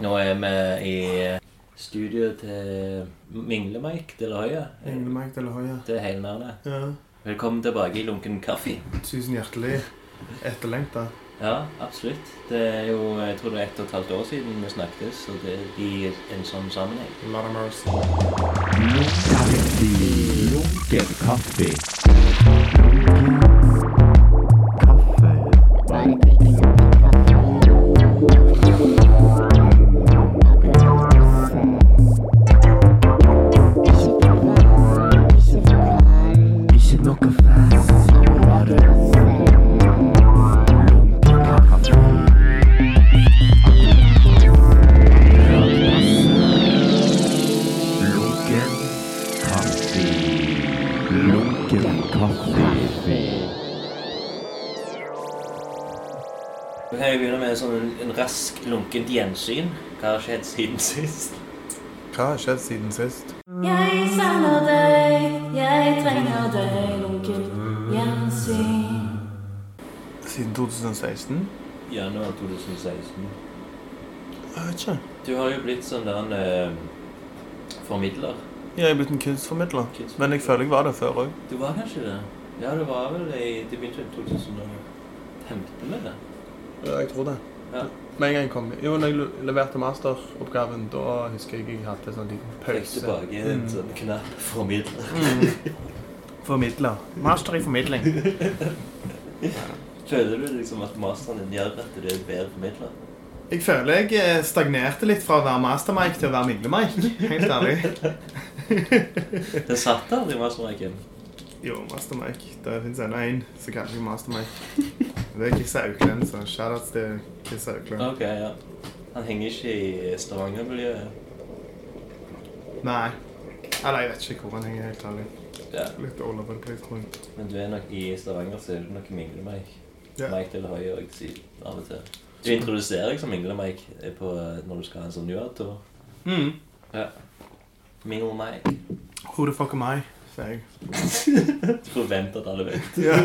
Nå er vi i studio til Mingle-Mike til la Mingle-Mike til Høya. Det er hele navnet. Ja. Velkommen tilbake i Lunken kaffe. Tusen hjertelig. Etterlengta. Ja, absolutt. Det er jo, jeg tror det er ett og et halvt år siden vi snakket, så det er i en sånn sammenheng. Lot of mercy. Lunken kaffe. Lunkent gjensyn. Hva har skjedd siden sist? Hva har skjedd siden sist? Jeg savner deg, jeg trenger deg, lunkent gjensyn. Siden 2016? Januar 2016. Jeg vet ikke. Du har jo blitt sånn der en eh, formidler. Jeg er blitt en kunstformidler. Kunstformidler. Men jeg føler jeg var det før òg. Du var kanskje det? Ja, det var vel i Det begynte i 2015 med det. Ja, jeg tror det. Ja. Med en gang jeg kom Jo, når jeg leverte masteroppgaven, da husker jeg jeg hadde sånn liten pause. Fikk tilbake en Mm. sånn knapp formidler. Mm. Formidler. Master i formidling. Føler du liksom at masteren din gjør at du er bedre formidler? Jeg føler jeg eh, stagnerte litt fra å være master-Mike til å være midle-Mike. Helt ærlig. Den satt aldri mastermiken. Jo, Master-Mike. Det fins ennå én som kaller seg Master-Mike. Det er Kiss Auklend, så shoutouts til Kiss Auklend. Ok, ja. Han henger ikke i Stavanger-miljøet. Nei. Eller jeg vet ikke hvor han henger, helt ærlig. Ja. Litt all over the place, tror jeg. Men du er nok i Stavanger, så er du nok Mingle-Mike. Ja. Mike til høyre og sier av og til. Du introduserer deg som Mingle-Mike når du skal ha en sånn new-out-tur. Mm. Mingle-Mike. Who the fuck am I, sier jeg. Du forventer at alle vet. Ja.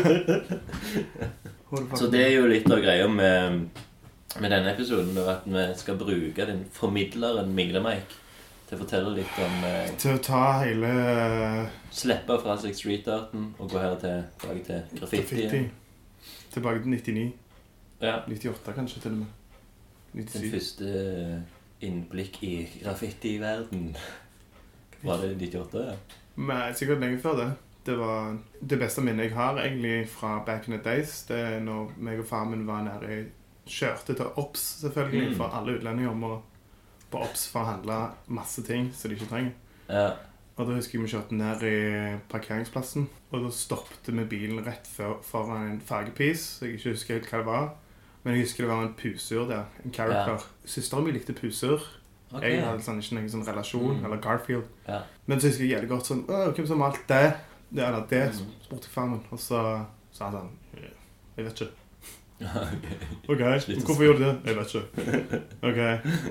Så det er jo litt av greia med, med denne episoden, da, at vi skal bruke den formidleren Mingle-Mike til å fortelle litt om eh, Til å ta hele eh, Slippe fra seg street-arten og gå her til, tilbake til graffiti. graffiti. Tilbake til 99. Ja. 98 kanskje, til og med. 97. Den første innblikk i graffiti-verden. Var det 98? Ja? Men sikkert lenge før det. Det var det beste minnet jeg har egentlig fra back in the days. Det er når meg og far min var nede i Kjørte til Ops, selvfølgelig, Mm. for alle utlendinger må på Ops for å handle masse ting som de ikke trenger. Ja. Og da husker jeg vi kjørte ned i parkeringsplassen, og da stoppte vi bilen rett for, foran en fargepis. Jeg ikke husker helt hva det var, men jeg husker det var en pusur der. En character. Søsteren min likte pusur. Okay. Jeg hadde sånn, ikke noen sånn relasjon, Mm. eller Garfield. Ja. Men så husker jeg jævlig godt sånn hvem som malte det? Det eller det, spurte jeg far min. Og så sa han sånn Jeg vet ikke. Ok. OK, hvorfor gjorde du det? Jeg vet ikke. OK.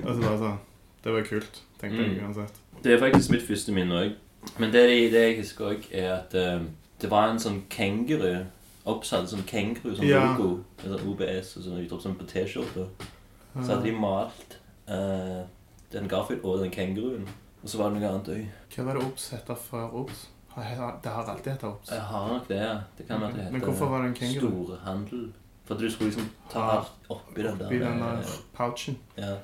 Og så bare sånn Det var kult, tenkte jeg Mm. uansett. Det er faktisk mitt første minne òg. Men det, det jeg husker òg, er at eh, det var en sånn kenguru. Oppsatt som kenguru, sånn Ja. logo. med Sånn OBS og sånn utropstegn sånn på T-skjorta. Så hadde de malt uh, den Garfield og den kenguruen. Og så var det noe annet òg. Hva var det Ops hette før Ops? Har- Det har alltid hett Ops. Jeg har nok det, ja. Det kan være at det Men heter hvorfor var det en kenguru? storhandel. For at du skulle liksom ta Ah, alt oppi den der. Oppi den der eh, pouchen. Ja.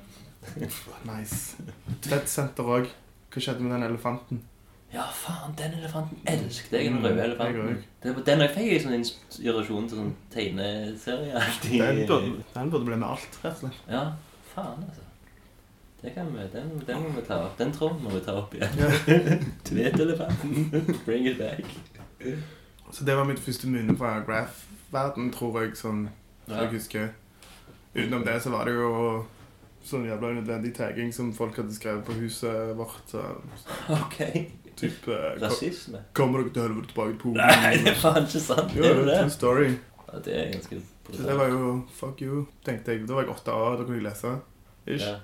Nice. Tvedtsenter òg. Hva skjedde med den elefanten? ja, faen, den elefanten elsket jeg. Den Mm, røde jeg elefanten. Det var- Den jeg fikk jeg sånn inspirasjon til sånn tegneserie. Den burde, den burde bli med alt, rett og slett. Ja, faen altså. Det kan vi, den, den må vi ta opp. Den tråden må vi ta opp igjen. Ja. Tvetelefanten. Bring it back. Så det var mitt første minne fra graph-verden, tror jeg, sånn Ja. jeg husker. Utenom det så var det jo sånn jævla unødvendig tagging som folk hadde skrevet på huset vårt. Så, Ok. typ eh, Rasisme. Kommer dere til helvete tilbake til Polen? Nei, det er faen ikke sant. Jo, det er en det? story. Ja, det er ganske Så det var jo fuck you, tenkte jeg. Da var jeg åtte år, da kunne jeg lese. Ish. Ja.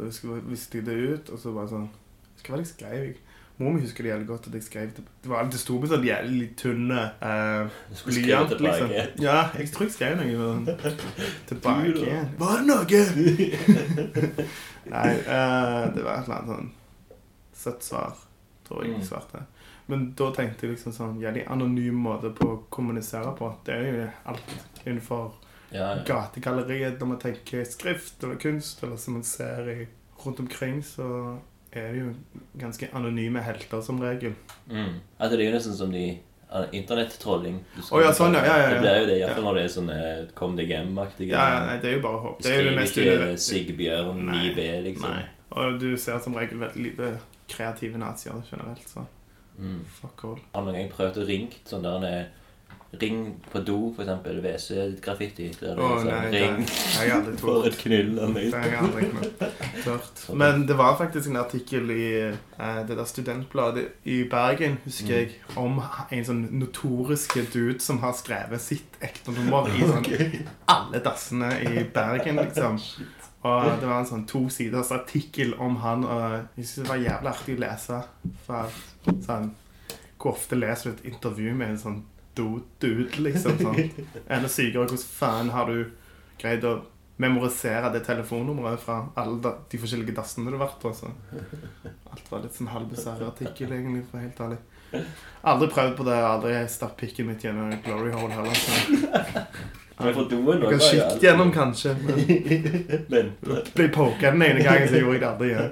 Så jeg skulle, visste jeg det ut, og så bare sånn Jeg skal være litt skrev, jeg. Mor mi husker det jævlig godt at jeg skrev det. Det, var, alltid sto på sånn jævlig tynne eh, blyant, liksom. Ja, jeg tror jeg skrev noe sånn tilbake. Var det noe? Nei, eh, det var et eller annet sånn søtt svar, tror jeg Mm. jeg svarte. Men da tenkte jeg liksom sånn jævlig anonym måte på å kommunisere på. Det er jo alt innenfor Ja, ja. gategalleriet når man tenker skrift eller kunst, eller som man ser i, rundt omkring, så er det jo ganske anonyme helter som regel. Mm. Altså, det er jo nesten som de uh, internettrolling. Oh, ja, sånn, ja, ja, ja. Det blir jo det, iallfall når det er sånn eh, kom deg hjem-aktige Ja, ja, nei, det er jo bare håp. Det er jo det mest unødvendige. Sigbjørn Nei. 9B, liksom. Nei. Og du ser som regel veldig lite kreative nazier generelt, så Mm. fuck all. Har noen gang prøvd å ringe sånn der han eh, Ring på do, for eksempel. WC-graffiti. Der det Å er sånn, nei, det ring aldri for et knull. Det har jeg aldri tørt. Men det var faktisk en artikkel i uh, det der studentbladet i Bergen, husker jeg, om en sånn notorisk dude som har skrevet sitt ekte nummer i sånn alle dassene i Bergen, liksom. Og det var en sånn to siders artikkel om han, og jeg synes det var jævlig artig å lese. For sånn, hvor ofte leser du et intervju med en sånn do- dude, liksom? Sånn. Enda sykere, hvordan faen har du greid å memorisere det telefonnummeret fra alle de forskjellige dassene du har vært på? Så. Alt var litt sånn halvbisarr artikkel, egentlig, for helt ærlig. Aldri prøvd på det, aldri stappet pikken mitt gjennom en glory hole heller. Så. Men for doen gjennom, kanskje. Men Ble poka den ene gangen, så gjorde jeg det aldri igjen.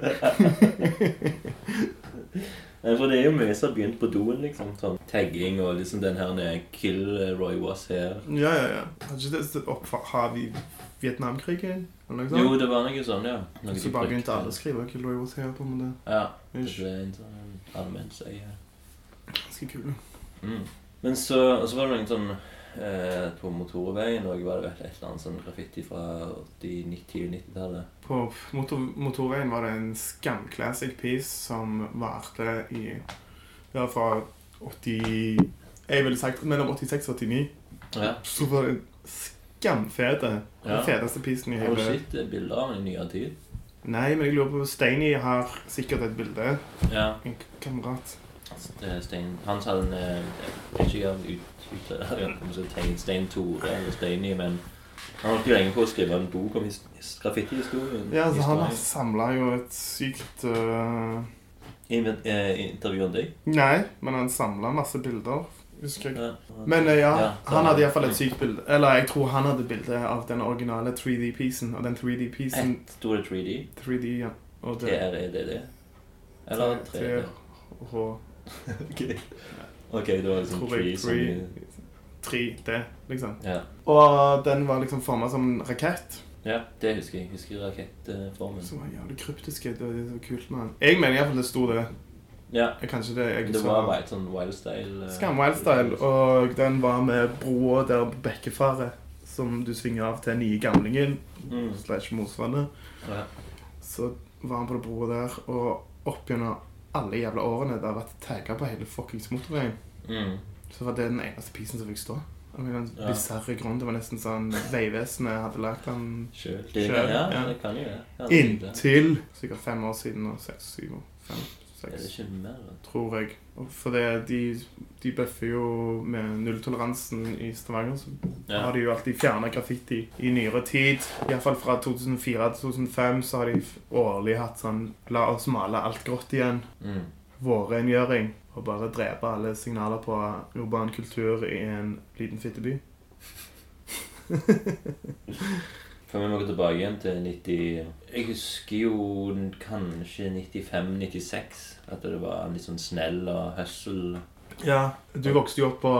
Nei, for det er jo mye som har begynt på doen, liksom. Sånn tagging og liksom den her nede, Kill eh, Roy was here. Ja, ja, ja. Har ikke det opp Har vi Vietnamkrigen? Eller noe Jo, det var noe sånn, ja. Noe Så bare begynte alle å skrive Kill Roy was here på en måte. Ja. Det ble en sånn allmennsøye. Ganske kul. Mm. Men så, og så var det noen sånn eh, På motorveien og var det et eller annet sånn graffiti fra 80-90-90-tallet? På motor, motorveien var det en skamclassic piece som varte i Det var fra 80 Jeg ville sagt mellom 86 og 89. Ja. Så var det en skamfete. Den Ja. feteste piecen i Har du hele sett eh, bilder av den i nyere tid? Nei, men jeg lurer på Steiny har sikkert et bilde. Ja. En kamerat. Er Stein Han sa den eh, Jeg vet ikke om ut, ut, om det er Stein, Tore eller Steini, men han holdt jo lenge på å skrive en bok om his- his- graffitihistorien. Ja, altså Han har samla jo et sykt Inven- eh, Intervjuet deg? Nei, men han samla masse bilder, husker jeg. Men ja, Ja, han hadde iallfall et sykt bilde. Eller jeg tror han hadde bilde av den originale 3D-piecen. Og den 3D-piecen Sto det 3D? 3D, ja. Og det TREDD? Eller 3D? Ok, det var liksom Tror jeg 3 som i- 3D, liksom. Ja. Og den var liksom forma som en rakett. ja, det husker jeg. Husker rakettformen. Som var jævlig kryptiske. Det var så kult den. Jeg mener iallfall det sto det. Ja, Jeg, det jeg det var bare et sånn wildstyle eh, Skam Wildstyle, og den var med broa der på Bekkefaret, som du svinger av til nye gamlingen, Mm. slash Mosvannet. Ja. Så var han på det broa der, og opp gjennom alle jævla årene det har vært tagga på hele fuckings motorveien, Mm. så var det den eneste pisen som fikk stå. Av en Ja. bisarr grunn. Det var nesten sånn Vegvesenet hadde lagd den Sjøl. Ja, ja. det kan jo det- inntil sikkert fem år siden. og Seks, syv, år, fem, Er det ikke mer? tror jeg. For det, de, de bøffer jo med nulltoleransen i Stavanger. Så Ja. har de jo alltid fjerna graffiti i nyere tid. Iallfall fra 2004 til 2005 så har de årlig hatt sånn La oss male alt grått igjen. Mm. Vårrengjøring. Og bare drepe alle signaler på urban kultur i en liten fitteby. For vi må gå tilbake igjen til 90 Jeg husker jo kanskje 95-96. At det var litt sånn snell og hustle. Ja, Du vokste jo opp på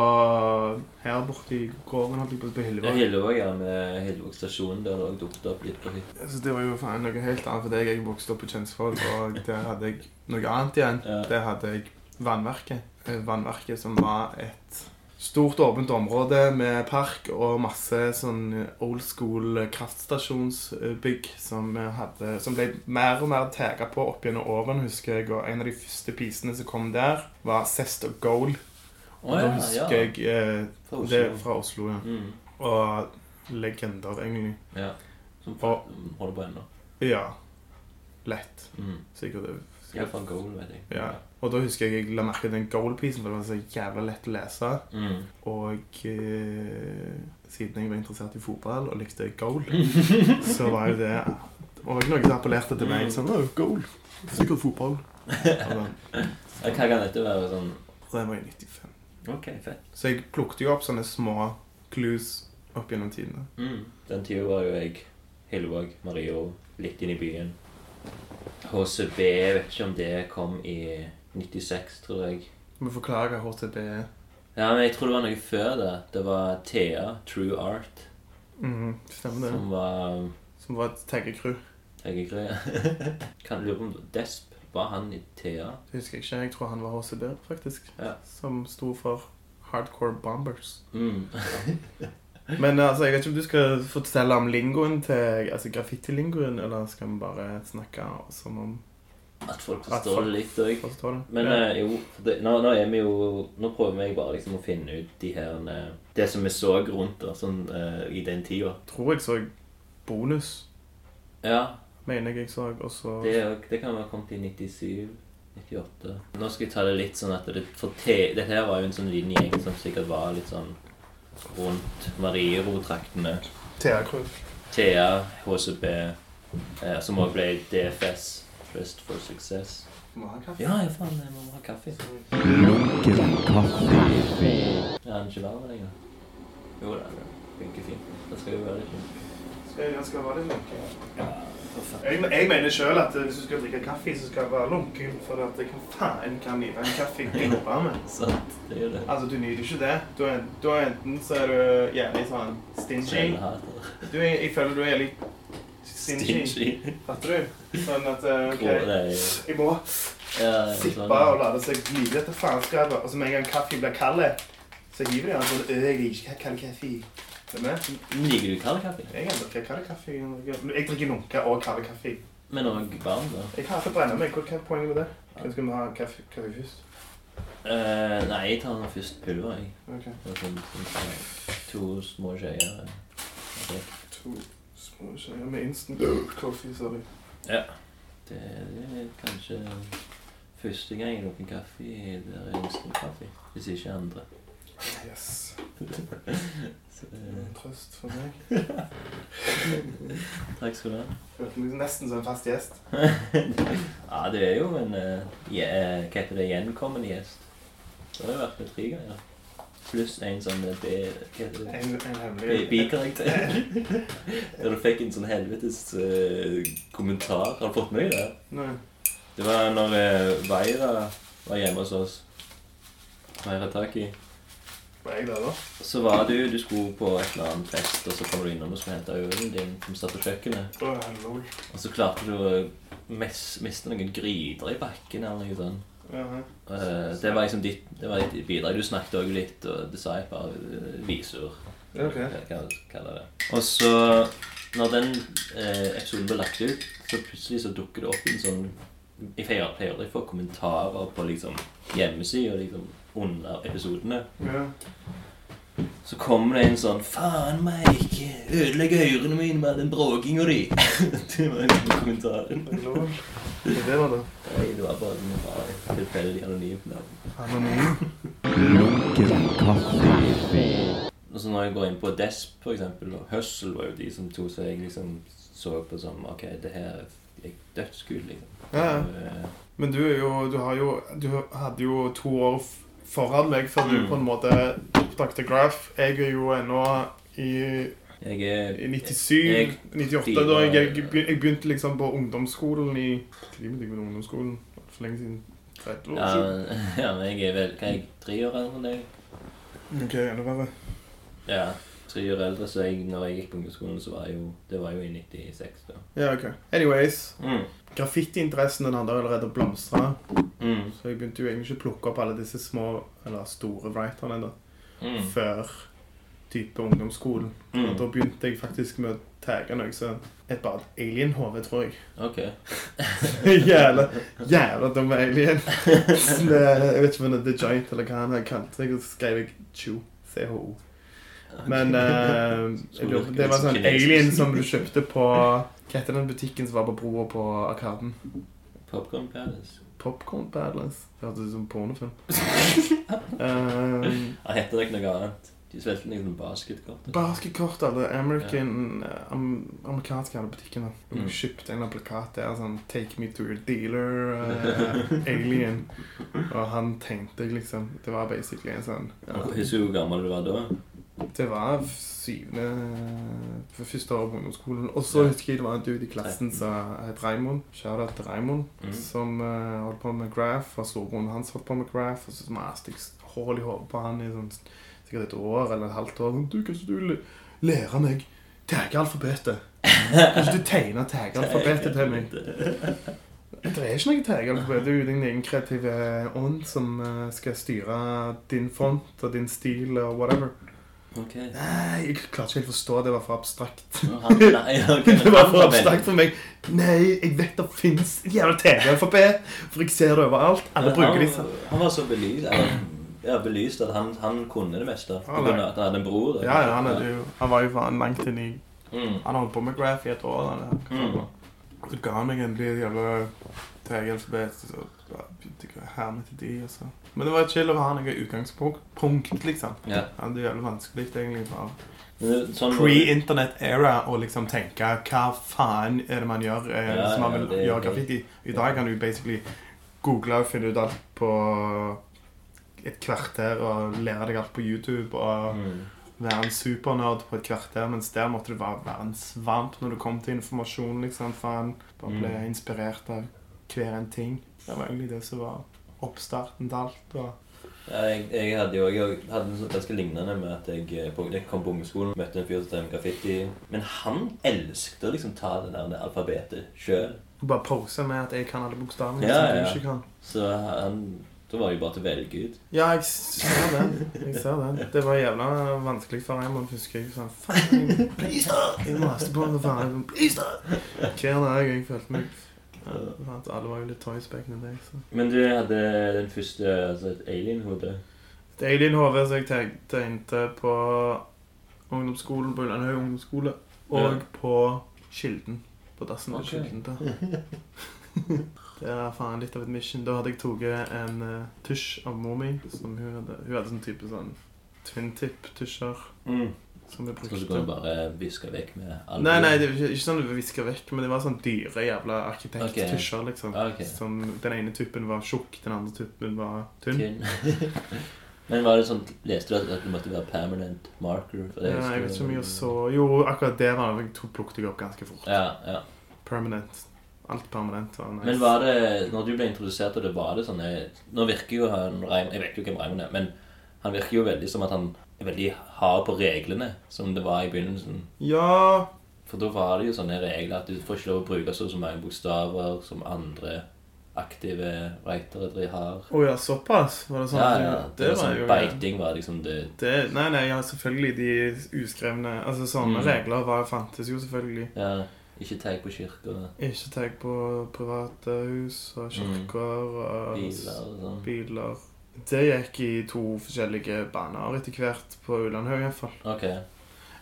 her borte i gården, holdt jeg på på Ja, Hillevåg. Hillevåg, ja, med Hillevåg stasjon, der det også dukket opp litt på hytta. Så det var jo faen noe helt annet for deg. Jeg vokste opp på Kjensvoll, og der hadde jeg noe annet igjen. Ja. Der hadde jeg Vannverket. Eh, Vannverket som var et stort, åpent område med park og masse sånn old school kraftstasjonsbygg som, hadde, som ble mer og mer tagga på opp gjennom årene, husker jeg. Og en av de første pisene som kom der, var Cest og Goal. Og Å da husker ja. jeg eh, Fra det er fra Oslo, ja. Mm. Og legender, egentlig. Ja. Som Og- holder på ennå. Ja. Lett. Mm. Sikkert over en goal, vet jeg. Ja. Og da husker jeg jeg la merke til den goal-pisen for det var så jævla lett å lese. Mm. Og eh, siden jeg var interessert i fotball og likte goal, så var jo det Og noe som appellerte til meg. Sånn, oh, goal. Sikkert fotball. Ja, Hva kan dette være? sånn det var i 95. OK, fett. Så jeg plukket jo opp sånne små clues opp gjennom tidene. Mm. Den tida var jo jeg Hillevåg, Mario, litt inn i byen. HCB, jeg vet ikke om det kom i 96, tror jeg. Vi forklare hva HCB er. Ja, men jeg tror det var noe før det. Det var Thea, True Art, Mhm, stemmer det. som var Som var et taggecrew. ja. kan lure på om Desp var han i Thea? Det husker jeg ikke. Jeg tror han var HCB, faktisk. Ja. Som sto for Hardcore Bombers. Mm. Men altså, jeg vet ikke om du skal fortelle om lingoen til Altså graffiti-lingoen, eller skal vi bare snakke som om At folk At forstår folk- det litt òg. Men ja. uh, jo, det, nå, nå er vi jo Nå prøver jeg bare liksom å finne ut de her eh, Det som vi så rundt da, sånn, uh, i den tida. tror jeg så bonus, Ja, mener jeg jeg så. Og så det, det kan være kommet i 97. 98. Nå skal jeg ta det litt sånn at det, for te, Dette her var jo en sånn liten gjeng som sikkert var litt sånn rundt Mariero-traktene. Thea Crew. Thea, HCB, eh, som også ble DFS, Trust for Success. Må ha kaffe. Ja, ja, faen, jeg må ha kaffe. Lunken kaffe. Er den ikke varm lenger? Jo da, det funker fint. Det skal jo være litt fint. Skal være litt lunken? Ja. Jeg, jeg mener sjøl at hvis du skal drikke kaffe, så skal du være lunken. For at jeg kan faen kan nyte en kaffe med. Sant, det er det. Altså, du nyter ikke det. Du er, du er enten så er du jævlig sånn stingy. Du er, jeg føler du er litt stingy. Stingy. Fatter du? Sånn at eh, OK, det er jeg må sippe sånn, og la det seg glide etter faenskapet. Og så med en gang kaffe blir kald, så hiver de den sånn «Øh, Jeg liker ikke kald kaffe. Er du med? Liker du kald kaffe? Jeg kan drikke kald kaffe. Jeg drikker lunke og kald kaffe. Men òg varm, da? Jeg kan ikke brenne meg. Hva er poenget med det? Hvem skal vi ha kaffe, kaffe først? Uh, nei, jeg tar den først pulver, jeg. Ok. Det er Sånn, sånn, to små skjeer. eh. To små skjeer med instant coffee, sorry. Ja. Det er kanskje første gang jeg lukker kaffe der er instant kaffe. Hvis ikke andre. Yes. Så, eh, En trøst for meg. takk skal du ha. Følte meg nesten som en fast gjest. Ja, det er jo en uh, hva heter det, gjenkommende gjest. Det har jo vært med tre ganger. Pluss en sånn eh, B... Hva heter det? En, en Bikarakter. Der du fikk en sånn helvetes eh, kommentar. Har du fått med deg det? Nei. Det var når uh, Veira var hjemme hos oss. Veira Taki. Var jeg der, da? Så var du Du skulle på et eller annet fest, og så kom du innom og skulle hente ølen din som satt på kjøkkenet. Og så klarte du å miste noen gryter i bakken eller noe sånt. Jaha. Eh, det var liksom ditt, det var ditt bidrag. Du snakket òg litt, og det sa jeg bare visur. Ja, ok. Hva hva jeg det. Og så, når den eh, episoden ble lagt ut, så plutselig så dukker det opp en sånn Jeg pleier aldri å få kommentarer på liksom hjemmesida liksom, under episodene. Ja. Så kommer det en sånn 'Faen meg, ikke ødelegg ørene mine med den bråkinga di'. det var en kommentar. Det var det. Nei, det var bare en tilfeldig anonym navn. Anonym. Og så når jeg går inn på Desp, for eksempel, og Hustle var jo de som to som jeg liksom så på som Ok, det her er dødskult, liksom. Ja, Men du er jo Du har jo Du hadde jo to år foran meg før du Mm. på en måte oppdaget graph. Jeg er jo ennå i, Jeg er i 97, Jeg- 98, da jeg, jeg, jeg begynte liksom på ungdomsskolen i jeg på ungdomsskolen? For lenge siden. 30 år ja, siden. ja, men jeg er vel Hva er jeg? Tre år eldre enn deg? Ok, enda verre. Ja. Tre år eldre, så jeg, når jeg gikk på ungdomsskolen, så var jeg jo Det var jo i 96, da. Ja, ok. Anyways. Mm. Graffitiinteressen den hadde allerede blomstra. Mm. Så jeg begynte jo egentlig ikke å plukke opp alle disse små, eller store writerne da, Mm. før type ungdomsskolen. Mm. Og da begynte jeg faktisk med å tagge noe så et bare et alien-hode, tror jeg. Ok. jævla, jævla dumme alien. Med, jeg vet ikke om det er The Giant eller hva han har kalt seg, og så skrev jeg Chu. CHO. Men uh, jeg det var sånn alien som du kjøpte på Hva heter den butikken som var på broa på Arkaden? Popcorn Palace. Popcorn Palace. Det hørtes ut som pornofilm. um, heter ikke noe annet. De spilte noen basketkort. Basketkort, eller American am, Amerikanske butikken butikkene. Mm. Kjøpte en plakat der sånn 'Take me to your dealer', eh, alien. Og han tenkte liksom Det var basically en sånn Husker du hvor gammel du var da? Det var syvende For første år på ungdomsskolen. Og så husker jeg det var en dude i klassen som het Raymond. Shout-out til Raymond. Mm. Som uh, holdt på med graph, og storebroren hans holdt på med graph. Og så maste jeg hull i hodet på han i sånn, sikkert et år eller et halvt år. Sånn, Du, kan ikke du lære meg taggealfabetet? Kan ikke du tegne taggealfabetet til meg? Det er ikke noe taggealfabet. Det er jo din egen kreative ånd som eh, skal styre din font og din stil og whatever. Ok. Nei, jeg klarte ikke helt å forstå. Det var for abstrakt. Han, nei, ok. Det var for abstrakt for meg. Nei, jeg vet det fins jævla TV-alfabet, for jeg ser det overalt. Alle bruker han, sånn. Han var så belyst, ja, belyst at han, han kunne det meste. På Han grunn av at han hadde en bror. Ja, ja, han, jo, han var jo faen langt inn i Mm. Han holdt på med graph i et år. Han. Så ga meg endelig et jævla TV-alfabet, så begynte jeg å herme til de. Og så. Men det var chill å ha noe utgangspunkt, punkt, liksom. Ja. Ja, det er jævlig vanskelig egentlig. for Sånn, pre-internet era å liksom tenke hva faen er det man gjør eh, Ja, som man ja, vil er gjøre graffiti. I dag kan du basically google og finne ut alt på et kvarter og lære deg alt på YouTube og mm. Være en supernerd på et kvarter, mens der måtte du være en svamp når du kom til informasjon, liksom. Faen. Bare ble Mm. inspirert av hver en ting. Det var egentlig det som var oppstarten til alt. Og Ja, jeg, jeg hadde jo jeg hadde noe ganske lignende med at jeg, eh, på, jeg kom på ungdomsskolen møtte en fyr som drev med graffiti. Men han elsket å liksom ta det der det alfabetet sjøl. bare pose med at jeg kan alle bokstavene. Ja, som ja. du ikke kan. Så han, da var det jo bare til å velge ut. Ja, jeg ser den. Jeg ser den. Det var jævla vanskelig for Raymond, husker jeg. Sånn, faen, please da! Jeg maste på ham, faen. Please da! Hver dag jeg følte meg ja, Alle var jo litt toys back in the day. Så. Men du hadde den første altså et alien-hode. Det er alien-HV som jeg tegnte på ungdomsskolen på Ullandhaug ungdomsskole. Og Ja. på Kilden. På dassen til okay. Kilden. Det er faen litt av et mission. Da hadde jeg tatt en uh, tusj av mor mi. Som hun hadde Hun hadde sånn type sånn twin tip-tusjer. Mm. Som vi Så du kunne bare viske vekk med alle Nei, nei, det var ikke, ikke sånn du viska vekk, men det var sånn dyre jævla arkitekttusjer, liksom. Okay. Som Den ene tuppen var tjukk, den andre tuppen var tynn. Tynn. Men var det sånn, leste du at det måtte være permanent marker? For det, Ja, jeg vet ikke om jeg så Jo, akkurat det var det. Jeg plukket jeg opp ganske fort. Ja, ja. Permanent. Alt permanent var nice. Men var det, når du ble introdusert og det, var det sånn Nå virker jo han Raymond Jeg vet jo hvem Raymond er, men han virker jo veldig som at han er veldig hard på reglene, som det var i begynnelsen. Ja For da var det jo sånne regler at du får ikke lov å bruke så så mange bokstaver som andre aktive writere de har. Å ja, såpass? Var det sånn? Ja, ja. Det, var sånn jo Beiting var liksom det det, Nei, nei, ja, selvfølgelig de uskrevne Altså, sånne Mm. regler var, fantes jo selvfølgelig. Ja, ikke tagg på kirker, Ikke tagg på private hus og kirker og Mm. biler og sånn. biler. Det gikk i to forskjellige baner etter hvert på Ullandhaug iallfall. Ok.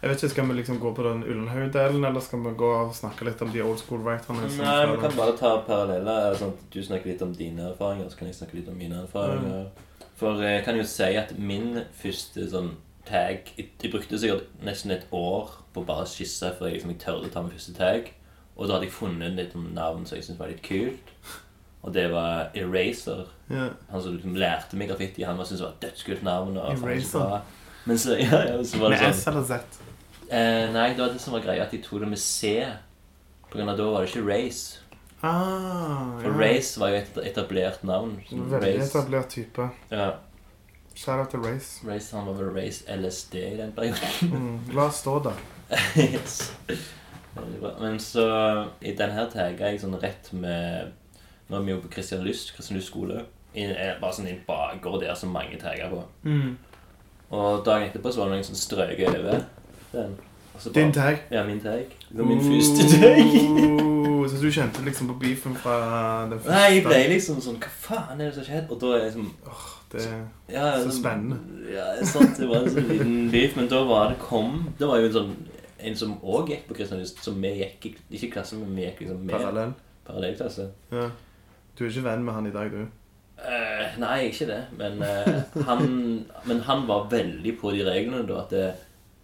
Jeg vet ikke, Skal vi liksom gå på den Ullandhaug-delen, eller skal vi gå og snakke litt om de old school writerne? Nei, vi kan bare ta paralleller. Sånn at du snakker litt om dine erfaringer, så kan jeg snakke litt om mine erfaringer. For jeg kan jo si at min første sånn tag Jeg brukte sikkert nesten et år på bare å skisse før jeg liksom jeg tørde å ta min første tag. Og da hadde jeg funnet litt om navn som jeg syntes var litt kult. Og det var Eraser. Ja. Han som liksom lærte meg graffiti. Han syntes det var et dødskult navn. Og Eraser? Men så, ja, ja, så var det Med sånn S eller Z? eh, Nei, det var det som var greia, at de tok det med C. På grunn av da var det ikke Race. Ah, For Race var jo et etablert navn. Veldig Race. etablert type. Ja, Shout out til Race. Race, Han var vel Race LSD i den perioden. Mm. La oss stå der. yes. Veldig bra. Men så I den her tagga jeg sånn rett med Nå er vi jo på Christian Lyst, Christian Lyst skole. I, bare sånn i en bakgård der som mange tagger på. Mm. Og dagen etterpå så var det noen som strøk over den. Bare, Din tag. Ja, min tag. Det var min første tag. Oh, så du kjente liksom på beefen fra den første? Nei, jeg ble liksom sånn Hva faen er det som har skjedd? Og da er jeg liksom Det ja, Så spennende. Ja, sant. Det var en sånn liten beef. Men da var det kom Det var jo en sånn en som òg gikk på Kristianlyst, som vi gikk Ikke i klasse, men vi gikk liksom med parallell. parallellklasse. Ja. Du er ikke venn med han i dag, du? Uh, nei, ikke det. Men, uh, han, men han var veldig på de reglene da. At det,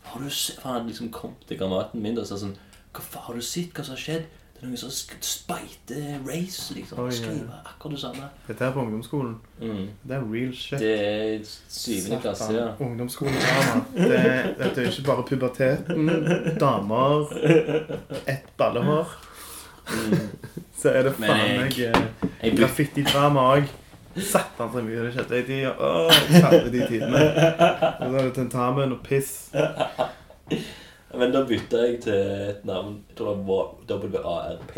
har du Han hadde liksom kommet til kameraten min og sa sånn Hva faen, har du sett hva som har skjedd? Det noen som sk- speider race, liksom. Oi. Skriver akkurat det samme. Dette er på ungdomsskolen. Mm. Det er real shit. Det er syvende klasse, ja. Ungdomsskolen. Det, dette er ikke bare puberteten. Damer. Ett ballehår. Så er det faen meg eh, Jeg bruk, graffitidrama òg. Satan så mye det skjedde i tida. Å, de tidene. Og så er det tentamen og piss. Men da bytta jeg til et navn. Jeg tror det var WARP.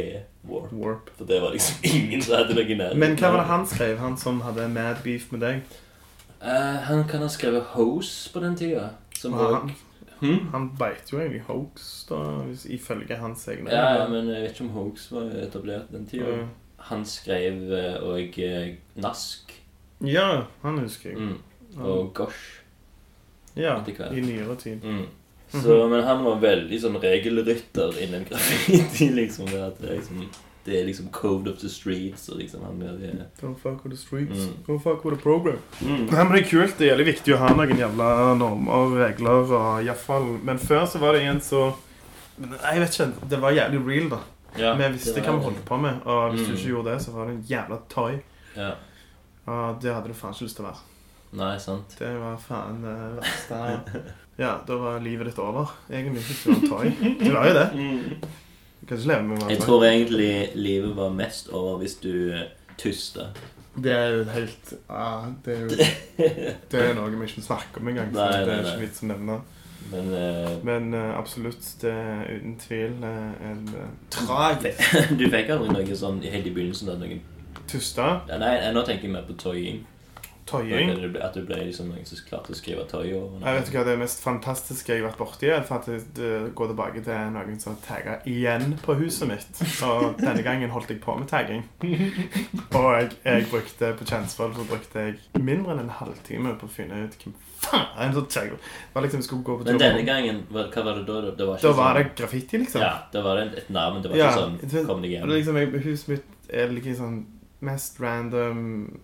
Warp. Warp. For det var liksom ingen som hadde noe i nærheten. Men hva var det han skrev, han som hadde mad beef med deg? Uh, han kan ha skrevet Hose på den tida. Som òg han, hmm? han beit jo egentlig hoax, da, hvis, ifølge hans egne. Ja, ja, men jeg vet ikke om Hoax var etablert den tida. Ja. Han skrev òg og eh, Nask Ja, han husker jeg. mm. og Gosh. Ja, i nyere tid. Mm. Så, Men han var veldig sånn regelrytter innen graffiti. liksom, det, at det, liksom, det er liksom code of the streets. og liksom han med det, Don't fuck with the streets. Mm. Don't fuck with the program. mm. Nei, men Det er kult. Det er jævlig viktig å ha noen jævla normer, regler og iallfall Men før så var det en så men Jeg vet ikke. Det var jævlig real, da. Ja, vi visste hva vi holdt på med. Og hvis du Mm. ikke gjorde det, så var det en jævla toy. Ja. Og det hadde du faen ikke lyst til å være. Nei, sant. Det var faen det verste Ja, da var livet ditt over, egentlig. Hvis du toy. Du var jo det. Du kan ikke leve med Jeg tror egentlig livet var mest over hvis du tusta. Det er jo helt ja, det, er jo, det er noe vi ikke snakker om engang. Så Nei, det er nei. ikke vits å nevne. Men eh, Men eh, absolutt, det er uten tvil eh, en uh, tragisk du fikk aldri noe sånn helt i begynnelsen da. noen Tusta. Ja, Nei, nå tenker jeg mer på toying. Toying. At du ble- liksom noen som klarte å skrive tøy og noe. Jeg vet ikke hva det mest fantastiske jeg har vært borti, er at det, det går tilbake til noen som tagga igjen på huset mitt. Og denne gangen holdt jeg på med tagging. Og jeg, jeg brukte på Kjensvoll så brukte jeg mindre enn en halvtime på å finne ut hvem faen som. Det var liksom jeg skulle gå på Men denne gangen, hva, var det da? Det var Da var det sånn, graffiti, liksom. Ja, da var det et navn. Det var Ja, ikke sånn det- Kom deg hjem. det liksom, Huset mitt er liksom sånn mest random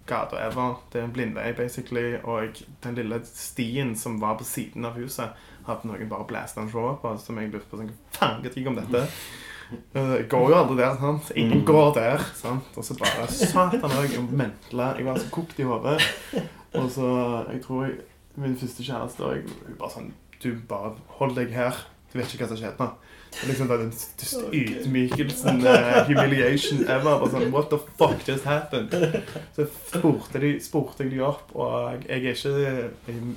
gata ever. Det er en blindvei, basically. Og den lille stien som var på siden av huset, hadde noen bare blæsta en show på. Som jeg lurte på sånn, Hva faen jeg om dette? Eh, Jeg går jo aldri der, sant? Ingen går der. sant? Og så bare Satan òg, jeg mentla. Jeg var så kokt i hodet. Og så Jeg tror jeg, min første kjæreste jeg, hun bare sånn Du, bare hold deg her. Du vet ikke hva som skjedde nå. Det er liksom bare den største ydmykelsen, uh, humiliation ever. Bare sånn, What the fuck just happened? Så spurte, de, spurte jeg de opp, og jeg, jeg er ikke jeg,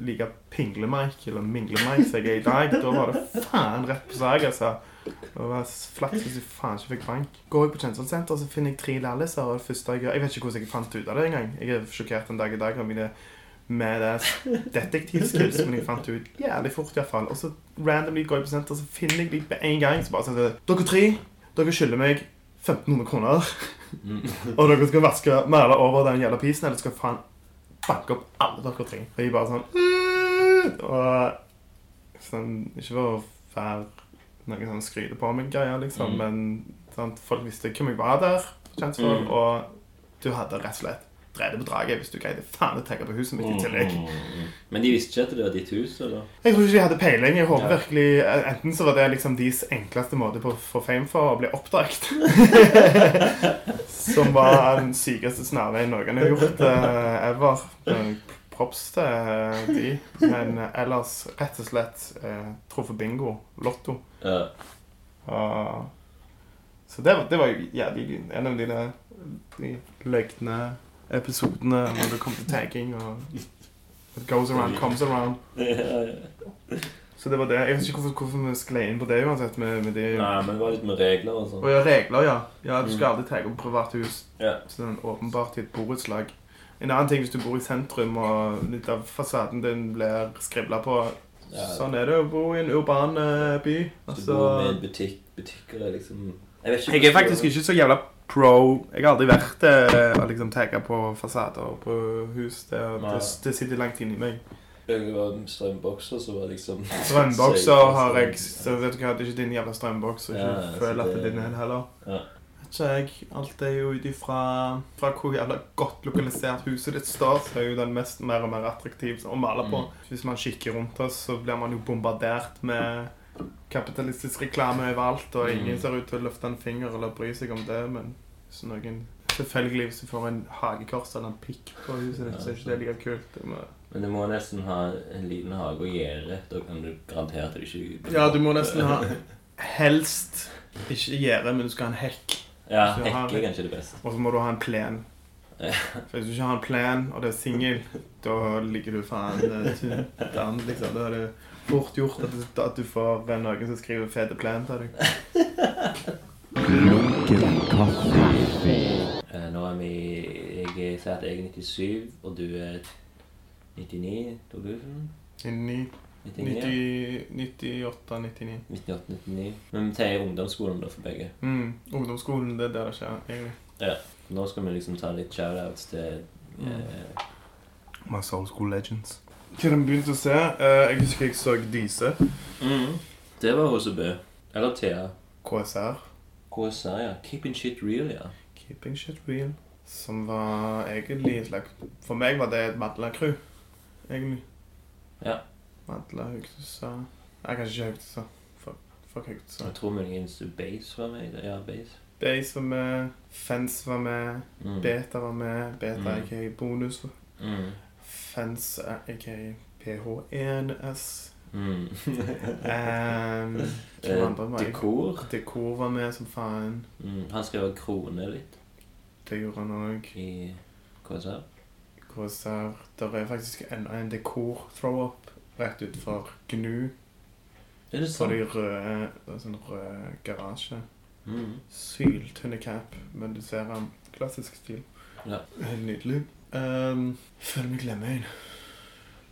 like pingle-Mike eller mingle-Mike som jeg er i dag. Da var det faen rett på sak, altså. Det var flaks hvis jeg faen ikke fikk bank. Går jeg på Kjensvollsenteret, så finner jeg tre lalliser. Og det første jeg gjør Jeg vet ikke hvordan jeg fant ut av det engang. Jeg er sjokkert en dag i dag av mine med detektivskills, men jeg fant det ut jævlig fort iallfall. Og så randomly går jeg på senter, så finner jeg dem med en gang. Så bare sånn Dere tre, dere skylder meg 1500 kroner. Mm. Og dere skal vaske male over den jævla pisen, eller skal faen banke opp alle dere tre. Og jeg bare sånn «Øh!» Og sånn Ikke for å være noe sånn skryte på meg-greier, liksom, Mm. men sånn, folk visste hvem jeg var der på Kjensvoll, Mm. og du hadde rett og slett drevet på draget hvis du greide faen å tenke på huset mitt i tillegg. Mm, mm. Men de visste ikke at det var ditt hus? eller? Jeg tror ikke de hadde peiling. Jeg håper Ja. virkelig Enten så var det liksom deres enkleste måte på å få fame for å bli oppdaget. Som var den sykeste snarveien noen har gjort uh, ever. Eh, Props til uh, de. Men uh, ellers rett og slett uh, truffet bingo. Lotto. Ja. Uh, så det, det var jo jævlig en av de løgne episodene når det kom til tagging og It goes around, comes around. Så det var det. Jeg vet ikke hvorfor, hvorfor vi sklei inn på det uansett. Med, med det. Nei, men det var litt med regler og sånn. Å ja, regler, ja. ja du skal Mm. aldri tagge på private hus. Ja. Så det er åpenbart i et borettslag. En annen ting hvis du bor i sentrum og litt av fasaden din blir skribla på Ja. Sånn er det å bo i en urban eh, by. Hvis du bor med en Altså, butikk, butikker er liksom Jeg vet ikke jeg er faktisk ikke så jævla pro Jeg har aldri vært eh, å liksom tagge på fasader og på hus. Det, det, det sitter langt inni meg. Jeg var strømbokser, så var liksom Strømbokser har jeg Så vet du hva, det er ikke din jævla strømboks. Og ikke Ja, føler at det det- er din heller. Ja. ikke, jeg, alt er jo ut ifra fra hvor jævla godt lokalisert huset ditt står, så er jo den mest mer og mer attraktiv å male på. Mm. Hvis man kikker rundt oss, så blir man jo bombardert med kapitalistisk reklame overalt, og ingen Mm. ser ut til å løfte en finger eller bry seg om det, men hvis noen Selvfølgelig, hvis du får en hagekors eller en pikk på huset ditt, så er ikke det like kult. Det må- Men du må nesten ha en liten hage og gjerde. Da kan du garantere at du ikke Ja, du må nesten ha Helst ikke gjerde, men du skal ha en hekk. Ja, hekk er kanskje det beste. Og så må du ha en plen. For Hvis du ikke har en plen, og det er singel, da ligger du faen til tynt liksom. Da er det fort gjort at du, at du får noen som skriver 'fete plan til deg. Lunken kaffe. Eh, Nå er vi Jeg sier at jeg er 97, og du er 99. Tok du sånn? Inni 99? 98, 99. 98, 99. Men vi tar ungdomsskolen da for begge. Mm, ungdomsskolen, det er der det skjer, egentlig. Ja. Nå skal vi liksom ta litt shoutouts til Mm. eh, My Soul School Legends. Hva de begynte å se? Eh, jeg husker jeg så Dise. mm. Det var HCB. Eller Thea. KSR. KSR, ja. Keeping shit real, ja. Keeping Shit Real. Som var egentlig en slags For meg var det et Madla-crew, egentlig. Ja. Madla, Høgstøsa Nei, kanskje ikke Høgstøsa. Fuck, fuck Høgstøsa. Jeg tror muligens Base var med. Ja, Base. Base var med, Fence var med, Mm. Beta var med. Beta Mm. ikke Bonus. Mm. Fence aka PH1S. Mm. Um, Eh, andre var jeg? Dekor. Dekor var med som faen. Mm. Han skrev krone litt Det gjorde han òg. i KSR. KSR. Der er faktisk enda en dekor-throw-up rett utenfor Gnu. Er det På de røde sånn rød garasje. Mm. Syltynne cap, men du ser han klassisk stil. Ja. Nydelig. Um, føler meg glemmer en.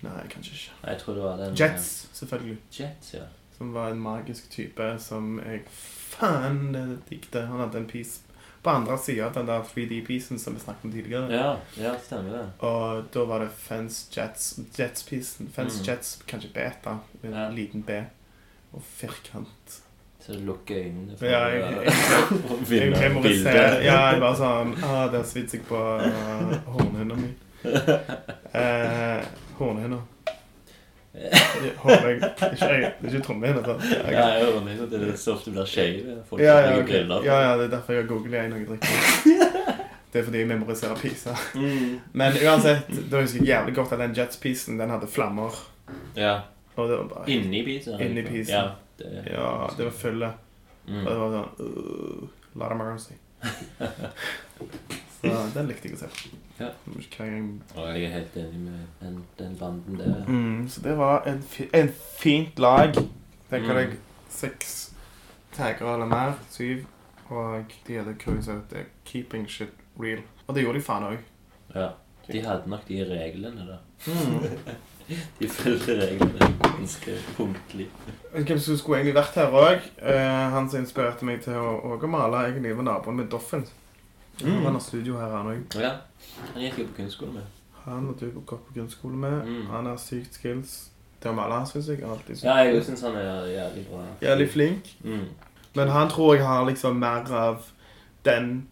Nei, kanskje ikke. Jeg tror det var den eh, Jets, selvfølgelig. Jets, ja. Som var en magisk type som jeg faen det digget. Han hadde en piece på andre sida av den der 3D-piecen som vi snakket om tidligere. Ja, ja stemmer det. Og da var det Fence Jets Jets-piecen. Fence Mm. Jets, kanskje beta, med en Ja. liten B. Og firkant. Så du lukker øynene for Ja, jeg- jeg- å Jeg finne memoriserer bildet. Ja, jeg bare sånn ah, Der svitser jeg på uh, hornhinna mi. Eh, hornhinna. Håper jeg Ikke øye. Det er ikke trommehinna. sant? Ja, Jeg- jeg det. Er så ofte blir skeive. Folk Ja, ja, okay. ja, ja, det er derfor jeg googler jeg jeg drikker. Det er fordi jeg memoriserer pizza. Mm. Men uansett, da husker jeg jævlig godt at den Jets-pisen den hadde flammer. Ja. Og det var bare Inni pizzaen. Inni pizzaen. Ja, det, Ja, det var fylle Mm. Og det var sånn uh, Lot of mercy. Så den likte jeg å se. Ja. Gang Og jeg er helt enig med den, den banden der. Mm, så det var en, fi en fint lag. Tenker Mm. deg seks tagere eller mer. Syv. Og de hadde cruisa ut det 'Keeping shit real'. Og det gjorde de faen òg. Ja. De hadde nok de reglene da. Mm. De følte reglene ganske punktlig. Hvem som skulle egentlig vært her òg? han som inspirerte meg til å, å male, egentlig var naboen med Doffen. Mm. Han har studio her, han òg. Ja. Han gikk jo på kunstskole med. Han har du gått på grunnskole med. Mm. Han har sykt skills til å male, syns jeg. Alltid Ja, jeg syns han er jævlig bra. Jævlig flink. Mm. Men han tror jeg har liksom mer av den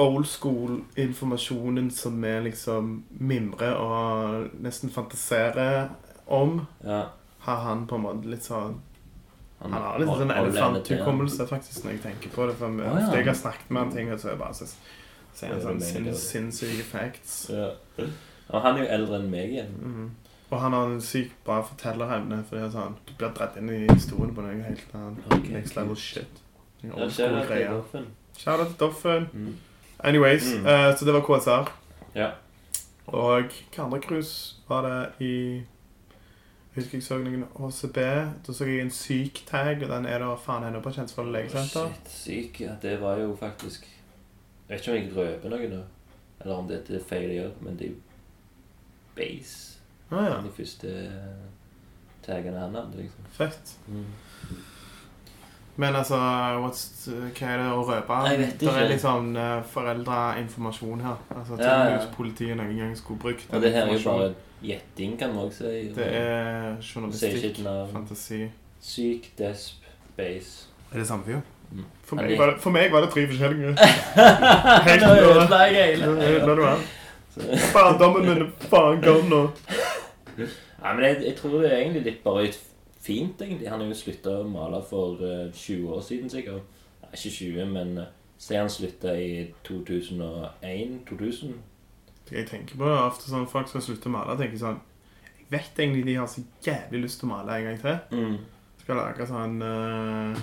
old school-informasjonen som vi liksom mimrer og nesten fantaserer om. Ja. Har han på en måte litt sånn Han har litt sånn elefanthukommelse, faktisk, når jeg tenker på det. For ah, ja. jeg har snakket med han ting, og så er jeg bare så sier han sånn det sin, sinnssyke facts. Ja. Og han er jo eldre enn meg igjen. Mhm. Og han har en sykt bra fortellerevne. For det er sånn, Du blir dratt inn i historien på noe helt annet. Okay. Next level shit. Det er greier. Doffen? Shout out til Doffen. Mm. Anyways, Mm. Uh, så det var KSR. Ja. Og hva andre cruise var det i Jeg husker jeg så noen HCB. Da så jeg en syk tag, og den er da faen ennå på Kjensvoll legesenter. Shit, syk. Ja, det var jo faktisk Jeg vet ikke om jeg røper noe nå, eller om dette er feil å gjøre, men det er jo base. Ah, ja. De første tagene han hadde, liksom. Fett. Mm. Men altså, what's, hva er det å røpe? Jeg vet Det er liksom foreldreinformasjon her. Altså, Ja, ja. politiet noen gang skulle brukt Og det her er jo bare gjetting, kan man også si. Det er journalistikk, fantasi Syk, desp, base. Er det samme fyr? For meg, var det, for meg var det tre forskjellige. Helt Nå ødela jeg hele. Barndommen min er faen gone nå. Ja, men jeg, jeg tror det er egentlig litt bare litt fint, egentlig. Han har jo slutta å male for uh, 20 år siden, sikkert. Nei, ikke 20, men uh, se han slutta i 2001-2000. Jeg tenker på det ofte sånn folk som slutter å male, tenker sånn Jeg vet egentlig de har så jævlig lyst til å male en gang til. Mm. Skal lage sånn uh,